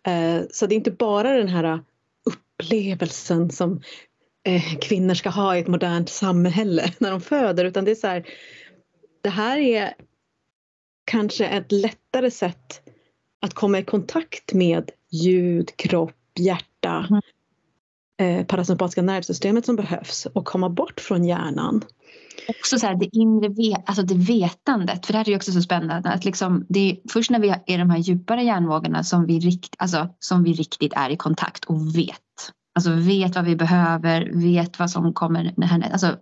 Eh, så det är inte bara den här upplevelsen som kvinnor ska ha i ett modernt samhälle när de föder utan det är så här, det här är kanske ett lättare sätt att komma i kontakt med ljud, kropp, hjärta, mm. eh, parasympatiska nervsystemet som behövs och komma bort från hjärnan. Också så här, det inre vet, alltså det vetandet, för det här är ju också så spännande. Att liksom, det är först när vi är i de här djupare hjärnvågorna som vi, rikt, alltså, som vi riktigt är i kontakt och vet Alltså vet vad vi behöver, vet vad som kommer henne. Alltså,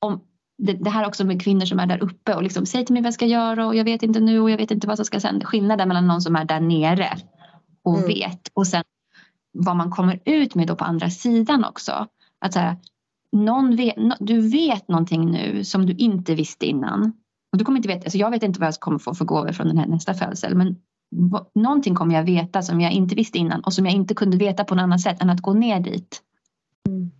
om, det, det, här också med kvinnor som är där uppe och liksom säg till mig vad jag ska göra och jag vet inte nu och jag vet inte vad som ska hända. Skillnaden mellan någon som är där nere och mm. vet och sen vad man kommer ut med då på andra sidan också. Att så här, någon vet, du vet någonting nu som du inte visste innan. Och du kommer inte veta, alltså jag vet inte vad jag kommer få för gåvor från den här nästa födsel men någonting kommer jag veta som jag inte visste innan och som jag inte kunde veta på något annat sätt än att gå ner dit. Mm.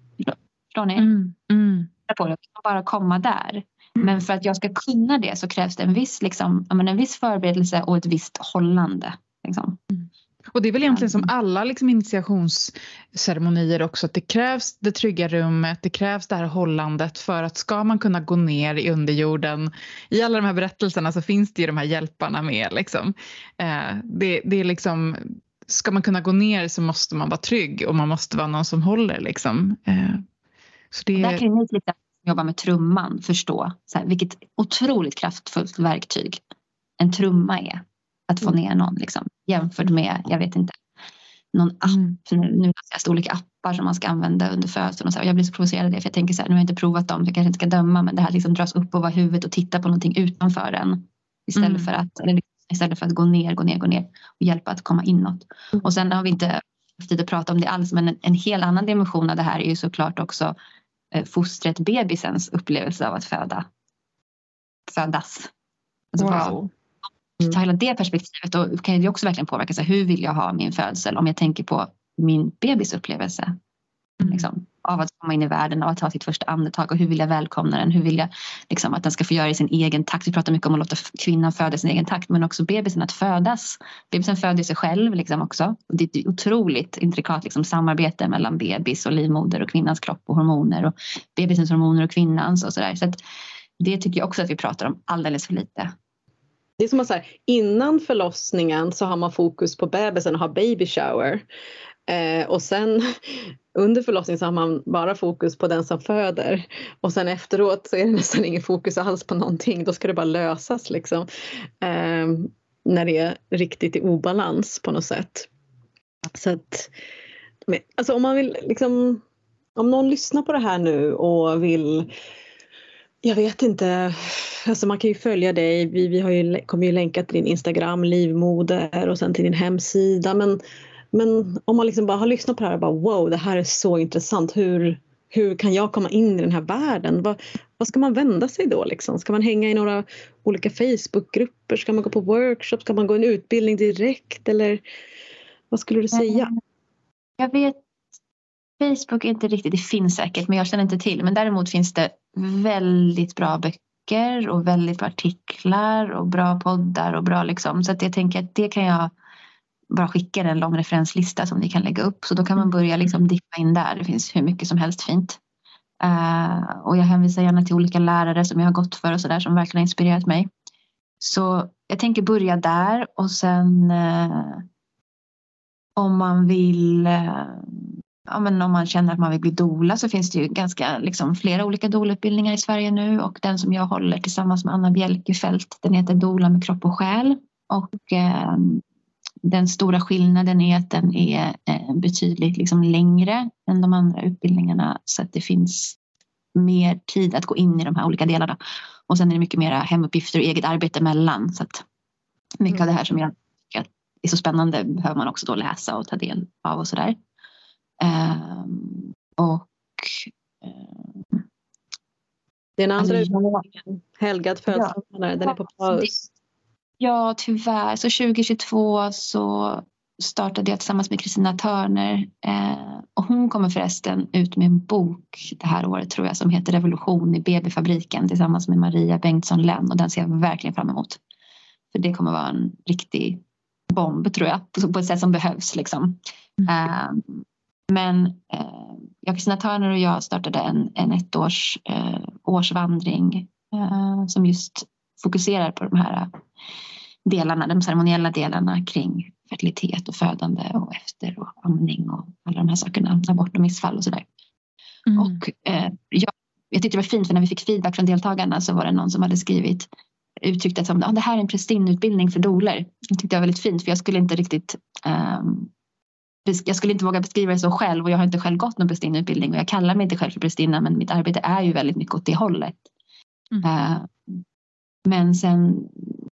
Förstår ni? Mm. Mm. På det. Bara komma där. Men för att jag ska kunna det så krävs det en viss, liksom, en viss förberedelse och ett visst hållande. Liksom. Mm. Och det är väl egentligen som alla liksom initiationsceremonier också att det krävs det trygga rummet, det krävs det här hållandet för att ska man kunna gå ner i underjorden i alla de här berättelserna så finns det ju de här hjälparna med liksom. Eh, det, det är liksom ska man kunna gå ner så måste man vara trygg och man måste vara någon som håller liksom. Eh, så det... Där kan ni lite jobba med trumman förstå så här, vilket otroligt kraftfullt verktyg en trumma är. Att få mm. ner någon liksom. Jämfört med, jag vet inte, någon app. Mm. Nu, nu läser olika appar som man ska använda under födseln. Och så. Jag blir så provocerad av det för jag tänker så här, nu har jag inte provat dem så jag kanske inte ska döma men det här liksom dras upp över huvudet och titta på någonting utanför en. Istället, mm. för att, eller istället för att gå ner, gå ner, gå ner och hjälpa att komma inåt. Mm. Och sen har vi inte haft tid att prata om det alls men en, en helt annan dimension av det här är ju såklart också eh, fostret, bebisens upplevelse av att föda. Födas. Alltså wow. Mm. Ta hela det perspektivet då kan det också verkligen påverka. Så hur vill jag ha min födsel om jag tänker på min bebis upplevelse? Mm. Liksom, av att komma in i världen, av att ta sitt första andetag och hur vill jag välkomna den? Hur vill jag liksom, att den ska få göra i sin egen takt? Vi pratar mycket om att låta kvinnan föda i sin egen takt men också bebisen att födas. Bebisen föder sig själv liksom också. Det är ett otroligt intrikat liksom, samarbete mellan bebis och livmoder och kvinnans kropp och hormoner och bebisens hormoner och kvinnans och sådär. Så, det tycker jag också att vi pratar om alldeles för lite. Det är som att så här, innan förlossningen så har man fokus på bebisen och har baby shower. Eh, och sen under förlossningen så har man bara fokus på den som föder. Och sen efteråt så är det nästan ingen fokus alls på någonting. Då ska det bara lösas liksom. Eh, när det är riktigt i obalans på något sätt. Så att, alltså om man vill liksom, om någon lyssnar på det här nu och vill jag vet inte. Alltså man kan ju följa dig. Vi, vi har ju, kommer ju länka till din Instagram, livmoder och sen till din hemsida. Men, men om man liksom bara har lyssnat på det här och bara wow, det här är så intressant. Hur, hur kan jag komma in i den här världen? Vad, vad ska man vända sig då? Liksom? Ska man hänga i några olika Facebookgrupper? Ska man gå på workshops? Ska man gå en utbildning direkt? Eller vad skulle du säga? Mm. Jag vet Facebook är inte riktigt, det finns säkert men jag känner inte till. Men däremot finns det väldigt bra böcker och väldigt bra artiklar och bra poddar och bra liksom. Så att jag tänker att det kan jag bara skicka en lång referenslista som ni kan lägga upp. Så då kan man börja liksom dippa in där. Det finns hur mycket som helst fint. Uh, och jag hänvisar gärna till olika lärare som jag har gått för och sådär som verkligen har inspirerat mig. Så jag tänker börja där och sen uh, om man vill uh, ja, men om man känner att man vill bli dola så finns det ju ganska liksom, flera olika dolutbildningar i Sverige nu och den som jag håller tillsammans med Anna Bjelkefelt den heter Dola med kropp och själ och eh, den stora skillnaden är att den är eh, betydligt liksom, längre än de andra utbildningarna så att det finns mer tid att gå in i de här olika delarna och sen är det mycket mera hemuppgifter och eget arbete mellan så att mycket mm. av det här som jag tycker är så spännande behöver man också då läsa och ta del av och sådär. Um, och um, den andra alltså, utbildningen, Helgad födsel, ja, den är på paus. Ja, tyvärr. Så 2022 så startade jag tillsammans med Kristina Törner eh, och hon kommer förresten ut med en bok det här året tror jag som heter Revolution i BB-fabriken tillsammans med Maria Bengtsson Lenn och den ser jag verkligen fram emot. För det kommer vara en riktig bomb tror jag på ett sätt som behövs liksom. Mm. Eh, men eh, jag, Kristina Törner och jag startade en, en ettårs eh, årsvandring eh, som just fokuserar på de här delarna, de ceremoniella delarna kring fertilitet och födande och efter och amning och alla de här sakerna, abort och missfall och sådär. Mm. Och eh, jag, jag tyckte det var fint för när vi fick feedback från deltagarna så var det någon som hade skrivit uttryckt det som att ah, det här är en prästinnutbildning för doler. Det tyckte jag var väldigt fint för jag skulle inte riktigt um, jag skulle inte våga beskriva det så själv och jag har inte själv gått någon prästinneutbildning och jag kallar mig inte själv för prästinna men mitt arbete är ju väldigt mycket åt det hållet. Mm. Uh, men sen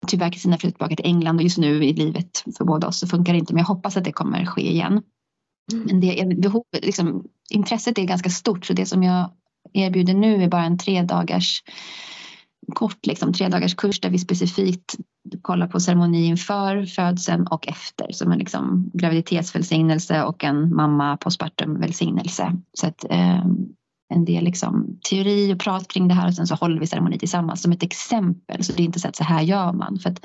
tyvärr Kristina flyttat tillbaka till England och just nu i livet för båda oss så funkar det inte men jag hoppas att det kommer ske igen. Mm. Men det, behovet, liksom, intresset är ganska stort så det som jag erbjuder nu är bara en tre dagars kort liksom, tre dagars kurs där vi specifikt kollar på ceremoni inför födseln och efter som en liksom, graviditetsvälsignelse och en mamma postpartum välsignelse. Så att, eh, en del liksom, teori och prat kring det här och sen så håller vi ceremoni tillsammans som ett exempel. Så det är inte så att så här gör man. För att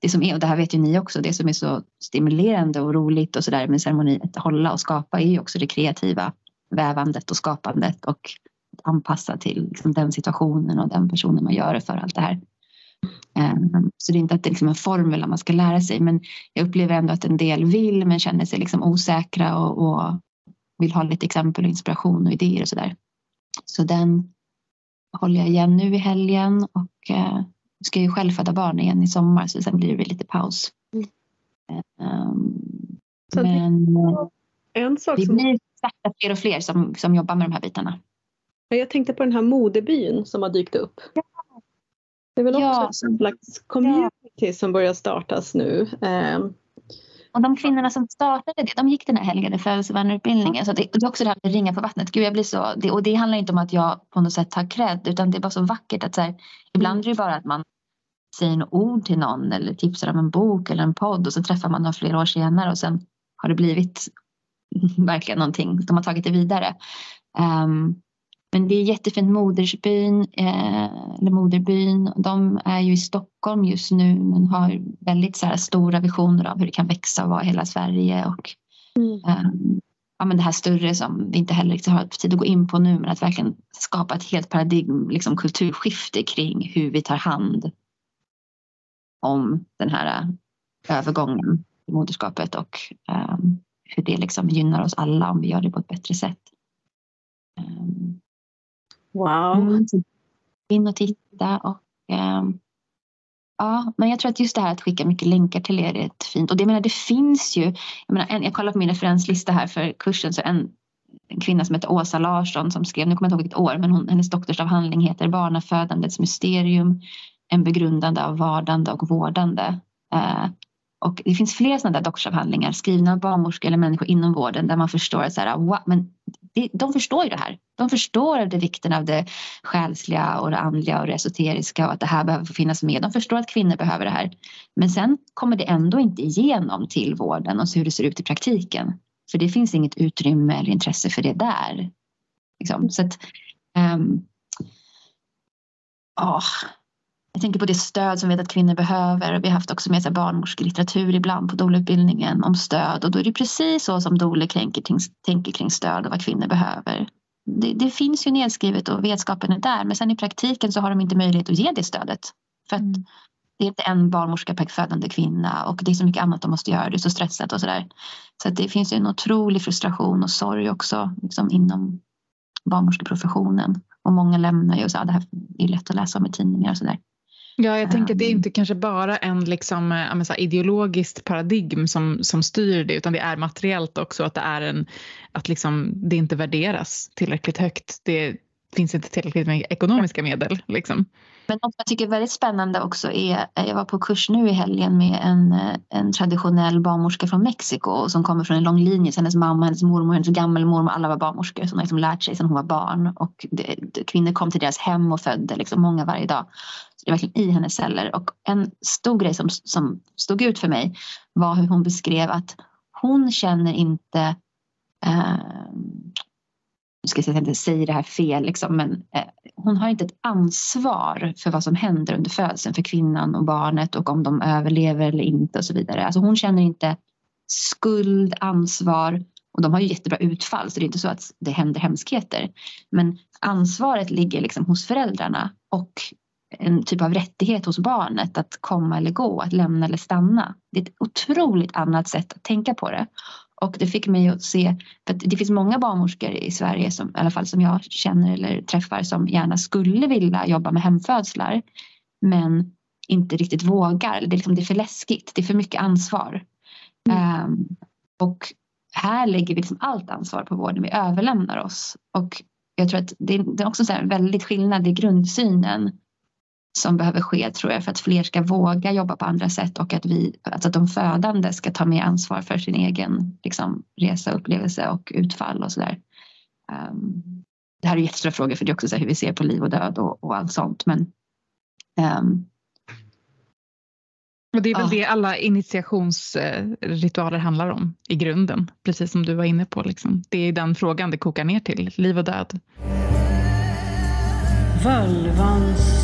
det som är, och det här vet ju ni också, det som är så stimulerande och roligt och sådär med ceremoni att hålla och skapa är ju också det kreativa vävandet och skapandet och anpassa till liksom, den situationen och den personen man gör det för allt det här. Um, så det är inte att det är liksom en formel man ska lära sig men jag upplever ändå att en del vill men känner sig liksom osäkra och, och vill ha lite exempel och inspiration och idéer och sådär. Så den håller jag igen nu i helgen och uh, ska ju själv föda barn igen i sommar så sen blir det lite paus. Um, men En sak det som, blir sakta fler och fler som, som jobbar med de här bitarna. Jag tänkte på den här modebyn som har dykt upp. Det är väl Ja, också en slags community som börjar startas nu. Ehm, Och de kvinnorna som startade det, de gick den här helgade födelsevandrarutbildningen. Så det, det är också det här med ringa på vattnet. Gud, jag blir så, det, och det handlar inte om att jag på något sätt tar cred, utan det är bara så vackert att så här, ibland är det bara att man säger några ord till någon eller tipsar om en bok eller en podd och så träffar man någon flera år senare och sen har det blivit verkligen någonting. De har tagit det vidare. Ehm, men det är jättefint Modersbyn, eh, eller Moderbyn. De är ju i Stockholm just nu men har väldigt så här, stora visioner av hur det kan växa och vara hela Sverige. Och, ehm, ja, men det här större som vi inte heller riktigt har tid att gå in på nu men att verkligen skapa ett helt paradigm, liksom kulturskifte kring hur vi tar hand om den här eh, övergången i moderskapet och ehm, hur det liksom gynnar oss alla om vi gör det på ett bättre sätt. Ehm, wow. Mm, in och titta och um, ja, men jag tror att just det här att skicka mycket länkar till er är ett fint och det jag menar det finns ju. Jag menar, en, jag kollar på min referenslista här för kursen så en, en kvinna som heter Åsa Larsson som skrev, nu kommer jag inte ihåg vilket år, men hon, hennes doktorsavhandling heter Barnafödandets mysterium, en begrundande av vardande och vårdande. Eh, och det finns fler sådana där doktorsavhandlingar skrivna av barnmorskor eller människor inom vården där man förstår att så här, wow, men de förstår ju det här. De förstår det vikten av det själsliga och det andliga och det esoteriska och att det här behöver få finnas med. De förstår att kvinnor behöver det här. Men sen kommer det ändå inte igenom till vården och hur det ser ut i praktiken. För det finns inget utrymme eller intresse för det där. Liksom. Så att, um, oh, jag tänker på det stöd som vi vet att kvinnor behöver. Vi har haft också med så barnmorskelitteratur ibland på doula-utbildningen om stöd och då är det precis så som doula tänker, kring stöd och vad kvinnor behöver. Det, det, finns ju nedskrivet och vetskapen är där men sen i praktiken så har de inte möjlighet att ge det stödet. För att mm. det är inte en barnmorska per födande kvinna och det är så mycket annat de måste göra. Det är så stressat och sådär. Så att det finns ju en otrolig frustration och sorg också liksom inom barnmorskeprofessionen. Och många lämnar ju och så, ja, det här är lätt att läsa om i tidningar och sådär. Ja, jag tänker att det är inte kanske bara en liksom, äh, så ideologiskt paradigm som, som styr det utan det är materiellt också att det, är en, att liksom, det inte värderas tillräckligt högt. Det finns inte tillräckligt med ekonomiska medel. Liksom. Men något jag tycker är väldigt spännande också är, jag var på kurs nu i helgen med en, en traditionell barnmorska från Mexiko som kommer från en lång linje. Så hennes mamma, hennes mormor, hennes gammelmormor, alla var barnmorskor som har liksom lärt sig sedan hon var barn. Och det, kvinnor kom till deras hem och födde liksom många varje dag. Verkligen i hennes celler. Och en stor grej som, som stod ut för mig var hur hon beskrev att hon känner inte eh, nu ska jag säga att jag inte säger det här fel, liksom, men eh, hon har inte ett ansvar för vad som händer under födseln för kvinnan och barnet och om de överlever eller inte och så vidare. Alltså hon känner inte skuld, ansvar och de har ju jättebra utfall så det är inte så att det händer hemskheter. Men ansvaret ligger liksom hos föräldrarna och en typ av rättighet hos barnet att komma eller gå, att lämna eller stanna. Det är ett otroligt annat sätt att tänka på det. Och det fick mig att se, för att det finns många barnmorskor i Sverige som, i alla fall som jag känner eller träffar som gärna skulle vilja jobba med hemfödslar men inte riktigt vågar. Det är, liksom, det är för läskigt, det är för mycket ansvar. Mm. Um, och här lägger vi liksom allt ansvar på vården, vi överlämnar oss. Och jag tror att det är, också en väldigt skillnad i grundsynen som behöver ske tror jag för att fler ska våga jobba på andra sätt och att vi, alltså att de födande ska ta mer ansvar för sin egen liksom, resa, upplevelse och utfall och sådär. Um, det här är jättestora frågor för det är också så hur vi ser på liv och död och, och allt sånt men um, och det är väl ja. det alla initiationsritualer handlar om i grunden, precis som du var inne på. Liksom. Det är den frågan det kokar ner till, liv och död. Völvans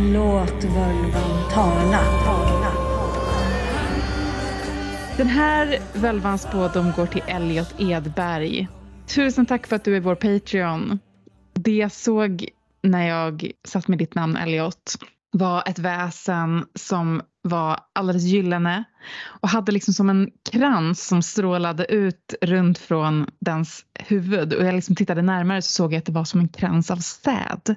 Låt völvan tala. tala. Den här völvans spådom går till Elliot Edberg. Tusen tack för att du är vår Patreon. Det jag såg när jag satt med ditt namn Elliot var ett väsen som var alldeles gyllene och hade liksom som en krans som strålade ut runt från dens huvud. Och jag liksom tittade närmare så såg jag att det var som en krans av säd.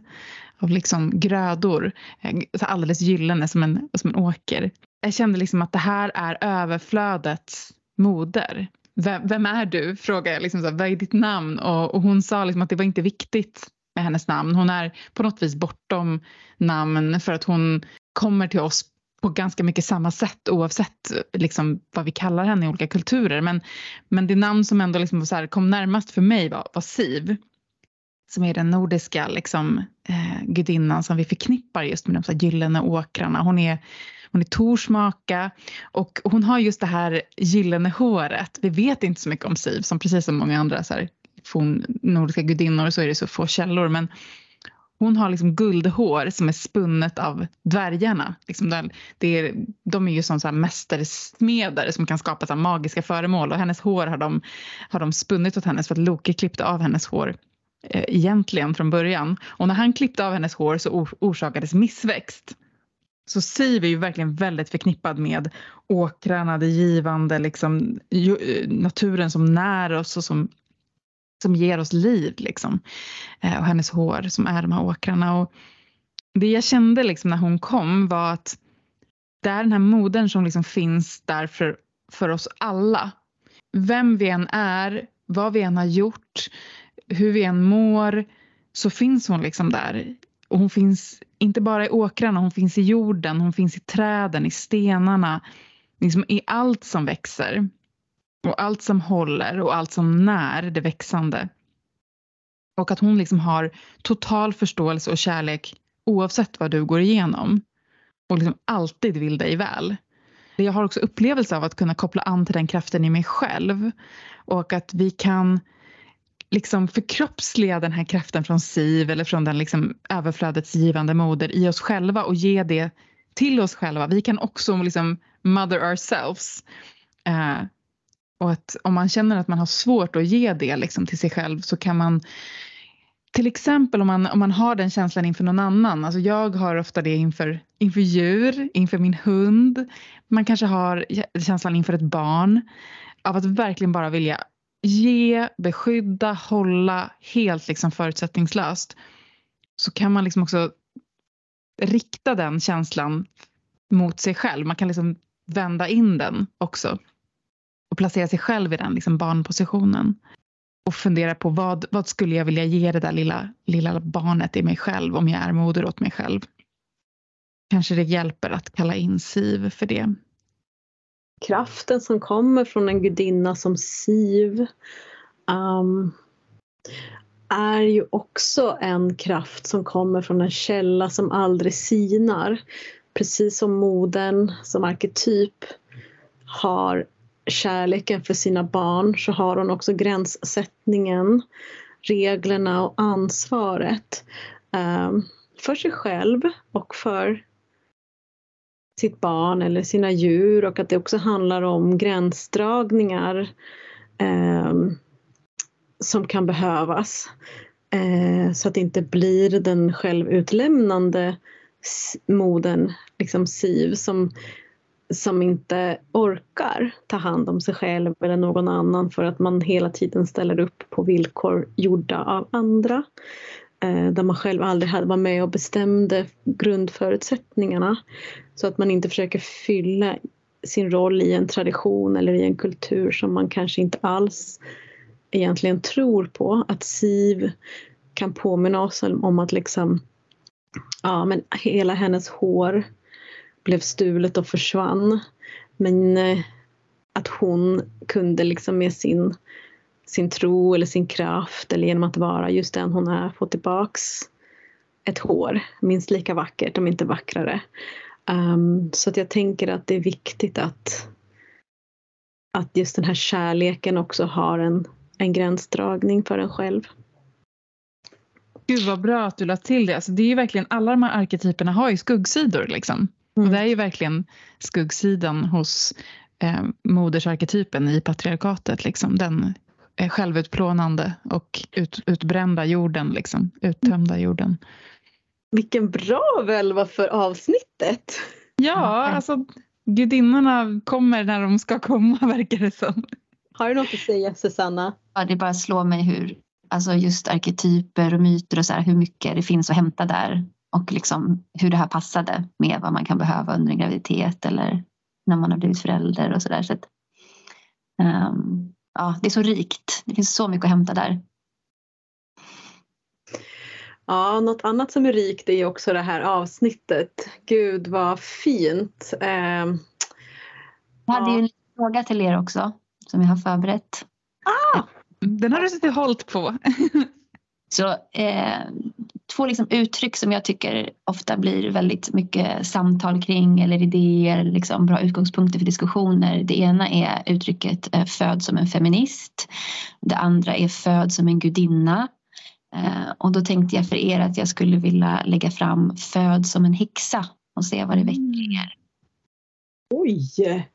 Av liksom grödor. Eh, alldeles gyllene som en, som en åker. Jag kände liksom att det här är överflödets moder. Vem, vem är du? frågade jag. Liksom så här, vad är ditt namn? Och, och hon sa liksom att det var inte viktigt med hennes namn. Hon är på något vis bortom namn för att hon kommer till oss på ganska mycket samma sätt oavsett liksom, vad vi kallar henne i olika kulturer. Men, men det namn som ändå liksom så här, kom närmast för mig var, var Siv. Som är den nordiska liksom, eh, gudinnan som vi förknippar just med de så här gyllene åkrarna. Hon är, hon är torsmaka och hon har just det här gyllene håret. Vi vet inte så mycket om Siv som precis som många andra så här, nordiska gudinnor så är det så få källor. Men hon har liksom guldhår som är spunnet av dvärgarna. Liksom de, det är, de är ju som så här mästersmedare som kan skapa så magiska föremål och hennes hår har de, har de spunnit åt henne för att Loke klippte av hennes hår eh, egentligen från början. Och när han klippte av hennes hår så or, orsakades missväxt. Så Siv är ju verkligen väldigt förknippad med åkrarna, det givande, liksom, eh, naturen som när oss och som som ger oss liv. Liksom. Eh, och hennes hår som är de här åkrarna. Och det jag kände liksom när hon kom var att det är den här modern som liksom finns där för, för oss alla. Vem vi än är, vad vi än har gjort, hur vi än mår så finns hon liksom där. Och hon finns inte bara i åkrarna, hon finns i jorden, hon finns i träden, i stenarna, liksom i allt som växer. Och allt som håller och allt som när det växande. Och att hon liksom har total förståelse och kärlek oavsett vad du går igenom. Och liksom alltid vill dig väl. Jag har också upplevelse av att kunna koppla an till den kraften i mig själv. Och att vi kan liksom förkroppsliga den här kraften från Siv eller från den liksom överflödets givande moder i oss själva och ge det till oss själva. Vi kan också liksom mother ourselves. Eh, och att om man känner att man har svårt att ge det liksom till sig själv så kan man till exempel om man, om man har den känslan inför någon annan. Alltså jag har ofta det inför, inför djur, inför min hund. Man kanske har känslan inför ett barn. Av att verkligen bara vilja ge, beskydda, hålla helt liksom förutsättningslöst. Så kan man liksom också rikta den känslan mot sig själv. Man kan liksom vända in den också och placera sig själv i den liksom barnpositionen. Och fundera på vad, vad skulle jag vilja ge det där lilla, lilla barnet i mig själv om jag är moder åt mig själv. Kanske det hjälper att kalla in Siv för det. Kraften som kommer från en gudinna som Siv um, är ju också en kraft som kommer från en källa som aldrig sinar. Precis som modern som arketyp har kärleken för sina barn så har hon också gränssättningen, reglerna och ansvaret um, för sig själv och för sitt barn eller sina djur och att det också handlar om gränsdragningar eh, som kan behövas. Eh, så att det inte blir den självutlämnande moden, liksom Siv, som som inte orkar ta hand om sig själv eller någon annan för att man hela tiden ställer upp på villkor gjorda av andra. Eh, där man själv aldrig hade varit med och bestämde grundförutsättningarna. Så att man inte försöker fylla sin roll i en tradition eller i en kultur som man kanske inte alls egentligen tror på. Att SIV kan påminna oss om att liksom, ja men hela hennes hår blev stulet och försvann. Men eh, att hon kunde liksom med sin, sin tro eller sin kraft eller genom att vara just den hon är få tillbaks ett hår, minst lika vackert om inte vackrare. Um, så att jag tänker att det är viktigt att, att just den här kärleken också har en, en gränsdragning för en själv. Gud vad bra att du lade till det. Alltså det är ju verkligen, alla de här arketyperna har ju skuggsidor liksom. Mm. Och det är ju verkligen skuggsidan hos eh, modersarketypen i patriarkatet. Liksom. Den självutplånande och ut, utbrända jorden, liksom. uttömda jorden. Vilken bra välva för avsnittet! Ja, alltså gudinnorna kommer när de ska komma verkar det som. Har du något att säga Susanna? Ja, det bara slår mig hur, alltså just arketyper och myter och så här, hur mycket det finns att hämta där. Och liksom hur det här passade med vad man kan behöva under en graviditet eller när man har blivit förälder och sådär. Så att, um, ja, det är så rikt. Det finns så mycket att hämta där. Ja, något annat som är rikt är också det här avsnittet. Gud vad fint. Eh, jag hade ju en fråga till er också som jag har förberett. Ah, den har du suttit och hållit på. Så eh, två liksom uttryck som jag tycker ofta blir väldigt mycket samtal kring eller idéer, liksom bra utgångspunkter för diskussioner. Det ena är uttrycket eh, föd som en feminist. Det andra är föd som en gudinna. Eh, och då tänkte jag för er att jag skulle vilja lägga fram föd som en häxa och se vad det väcker er. Oj!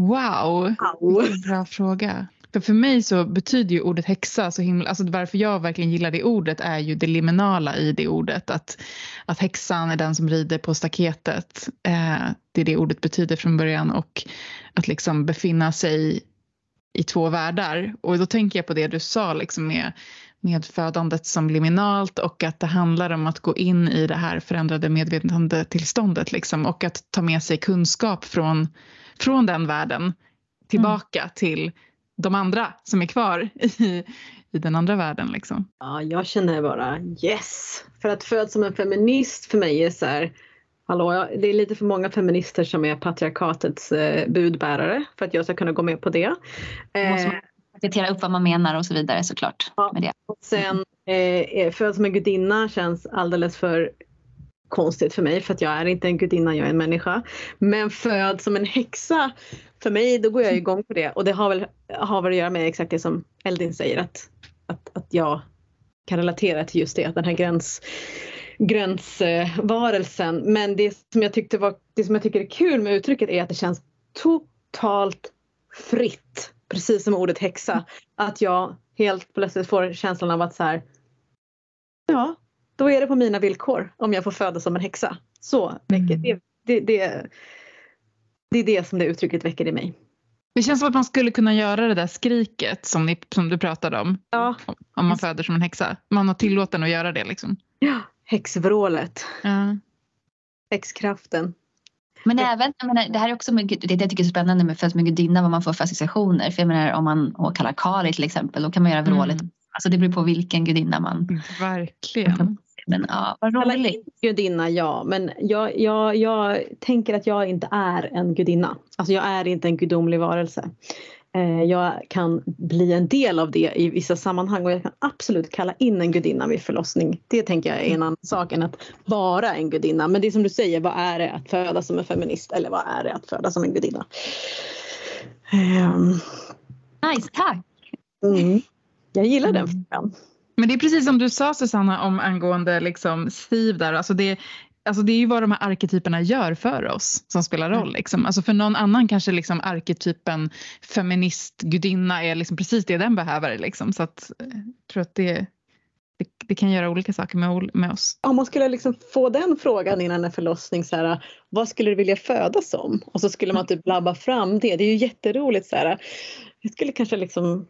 Wow! wow. Bra fråga. För, för mig så betyder ju ordet häxa så himla, alltså varför jag verkligen gillar det ordet är ju det liminala i det ordet. Att, att häxan är den som rider på staketet. Eh, det är det ordet betyder från början och att liksom befinna sig i två världar. Och då tänker jag på det du sa liksom med medfödandet som liminalt och att det handlar om att gå in i det här förändrade medvetandetillståndet liksom, och att ta med sig kunskap från, från den världen tillbaka mm. till de andra som är kvar i, i den andra världen. Liksom. Ja, jag känner bara yes! För att födas som en feminist för mig är så här Hallå, det är lite för många feminister som är patriarkatets eh, budbärare för att jag ska kunna gå med på det. Eh, paketera upp vad man menar och så vidare såklart. Ja, med det. Och sen eh, född som en gudinna känns alldeles för konstigt för mig för att jag är inte en gudinna, jag är en människa. Men född som en häxa, för mig då går jag igång på det och det har väl, har väl att göra med exakt det som Eldin säger att, att, att jag kan relatera till just det, den här gräns gränsvarelsen. Men det som jag tyckte var, det som jag tycker är kul med uttrycket är att det känns totalt fritt precis som ordet häxa, att jag helt plötsligt får känslan av att så här, ja, då är det på mina villkor om jag får födas som en häxa. Så väcker mm. det, det, det, det är det som det uttrycket väcker i mig. Det känns som att man skulle kunna göra det där skriket som, ni, som du pratade om. Ja. Om man föder som en häxa. Man har tillåten att göra det liksom. Ja, häxvrålet. Ja. Häxkraften. Men även, jag menar, det här är också det jag tycker är spännande med Född med gudinna, vad man får för associationer. För jag menar om man kallar Kali till exempel, då kan man göra vrålet. Mm. Alltså det beror på vilken gudinna man... Verkligen. Men ja, vad roligt. Gudinna, ja. Men jag, jag, jag tänker att jag inte är en gudinna. Alltså jag är inte en gudomlig varelse. Eh, jag kan bli en del av det i vissa sammanhang och jag kan absolut kalla in en gudinna vid förlossning. Det tänker jag är en annan sak än att vara en gudinna. Men det är som du säger, vad är det att födas som en feminist eller vad är det att födas som en gudinna? Um. Nice, tack! Mm. Jag gillar den mm. frågan. Men det är precis som du sa Susanna om angående liksom Steve där. Alltså det, alltså det är ju vad de här arketyperna gör för oss som spelar roll. Liksom. Alltså för någon annan kanske liksom arketypen feminist, gudinna är liksom precis det den behöver. Liksom. Så att, jag eh, tror att det, det, det, kan göra olika saker med, med oss. Om man skulle liksom få den frågan innan en förlossning, så här, vad skulle du vilja födas som? Och så skulle man typ labba fram det. Det är ju jätteroligt. Så här, jag skulle kanske liksom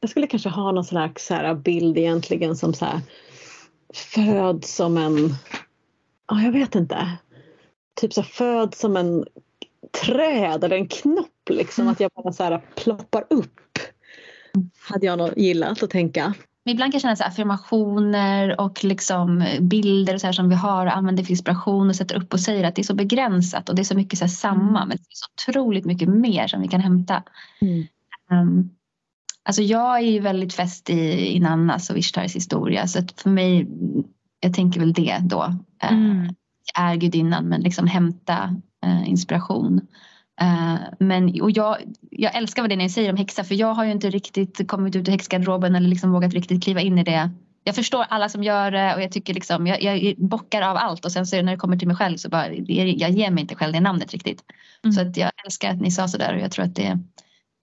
jag skulle kanske ha någon slags så här bild egentligen som så här, föd som en ja, jag vet inte. Typ så föd som en träd eller en knopp liksom. Mm. Att jag bara så här ploppar upp. Hade jag nog gillat att tänka. Ibland kan jag känna att affirmationer och liksom bilder och så här som vi har och använder för inspiration och sätter upp och säger att det är så begränsat och det är så mycket så samma mm. men det är så otroligt mycket mer som vi kan hämta. Mm. Um, alltså jag är ju väldigt fäst i, i Nannas och Ishtars historia så att för mig jag tänker väl det då. Eh, mm. Är gudinnan men liksom hämta eh, inspiration. Uh, men, och jag, jag älskar vad det ni säger om häxa för jag har ju inte riktigt kommit ut ur häxgarderoben eller liksom vågat riktigt kliva in i det jag förstår alla som gör det och jag tycker liksom, jag, jag bockar av allt och sen så när det kommer till mig själv så bara, jag ger mig inte själv det namnet riktigt. Mm. Så att jag älskar att ni sa sådär och jag tror att det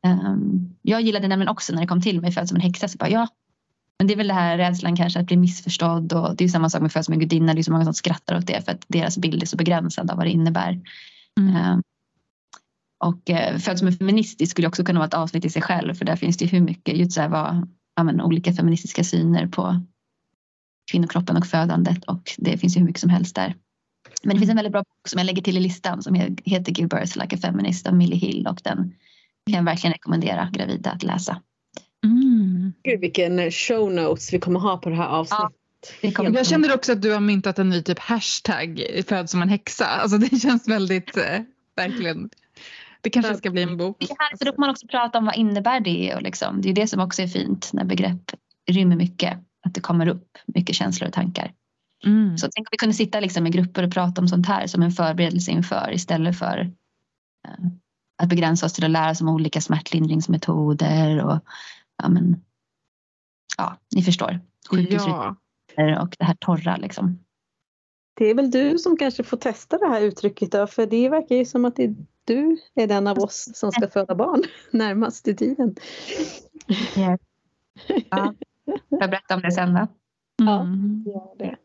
um, Jag gillade nämligen också när det kom till mig född som en häxa så bara ja. Men det är väl det här rädslan kanske att bli missförstådd och det är samma sak med född som en gudinna. Det är så många som skrattar åt det för att deras bild är så begränsad av vad det innebär. Mm. Um, och uh, född som en feministisk skulle också kunna vara ett avsnitt i sig själv för där finns det ju hur mycket just så här, vad, ja, men, olika feministiska syner på kvinnokroppen och födandet och det finns ju hur mycket som helst där. Men det finns en väldigt bra bok som jag lägger till i listan som heter Give birth like a feminist av Millie Hill och den kan jag verkligen rekommendera gravida att läsa. Mm. Gud vilken show notes vi kommer ha på det här avsnittet. Ja, jag känner också att du har myntat en ny typ hashtag född som en häxa. Alltså det känns väldigt, eh, verkligen. Det kanske ska bli en bok. Det här, för då kan man också prata om vad innebär det och liksom, det är det som också är fint när begrepp rymmer mycket. Att det kommer upp mycket känslor och tankar. Mm. Så tänk om vi kunde sitta liksom i grupper och prata om sånt här som en förberedelse inför istället för uh, att begränsa oss till att lära oss om olika smärtlindringsmetoder och ja, men, ja ni förstår. Ja. och det här torra liksom. Det är väl du som kanske får testa det här uttrycket då, för det verkar ju som att det är du är den av oss som ska föda barn närmast i tiden. Ja. ja. Jag berätta om det sen då. Ja, mm. gör det.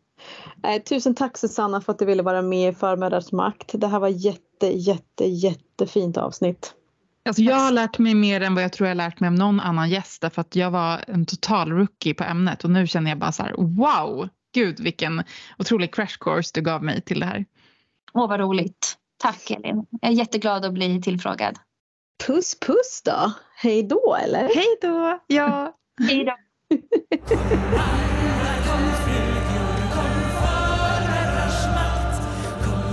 Eh, tusen tack Susanna för att du ville vara med i Förmödrars makt. Det här var jätte, jätte, jättefint avsnitt. Alltså jag har lärt mig mer än vad jag tror jag lärt mig av någon annan gäst för att jag var en total rookie på ämnet och nu känner jag bara så här wow, gud vilken otrolig crash course du gav mig till det här. Åh vad roligt. Tack Elin. Jag är jätteglad att bli tillfrågad. Puss puss då. Hej då eller? Hej då. Ja. Hej då.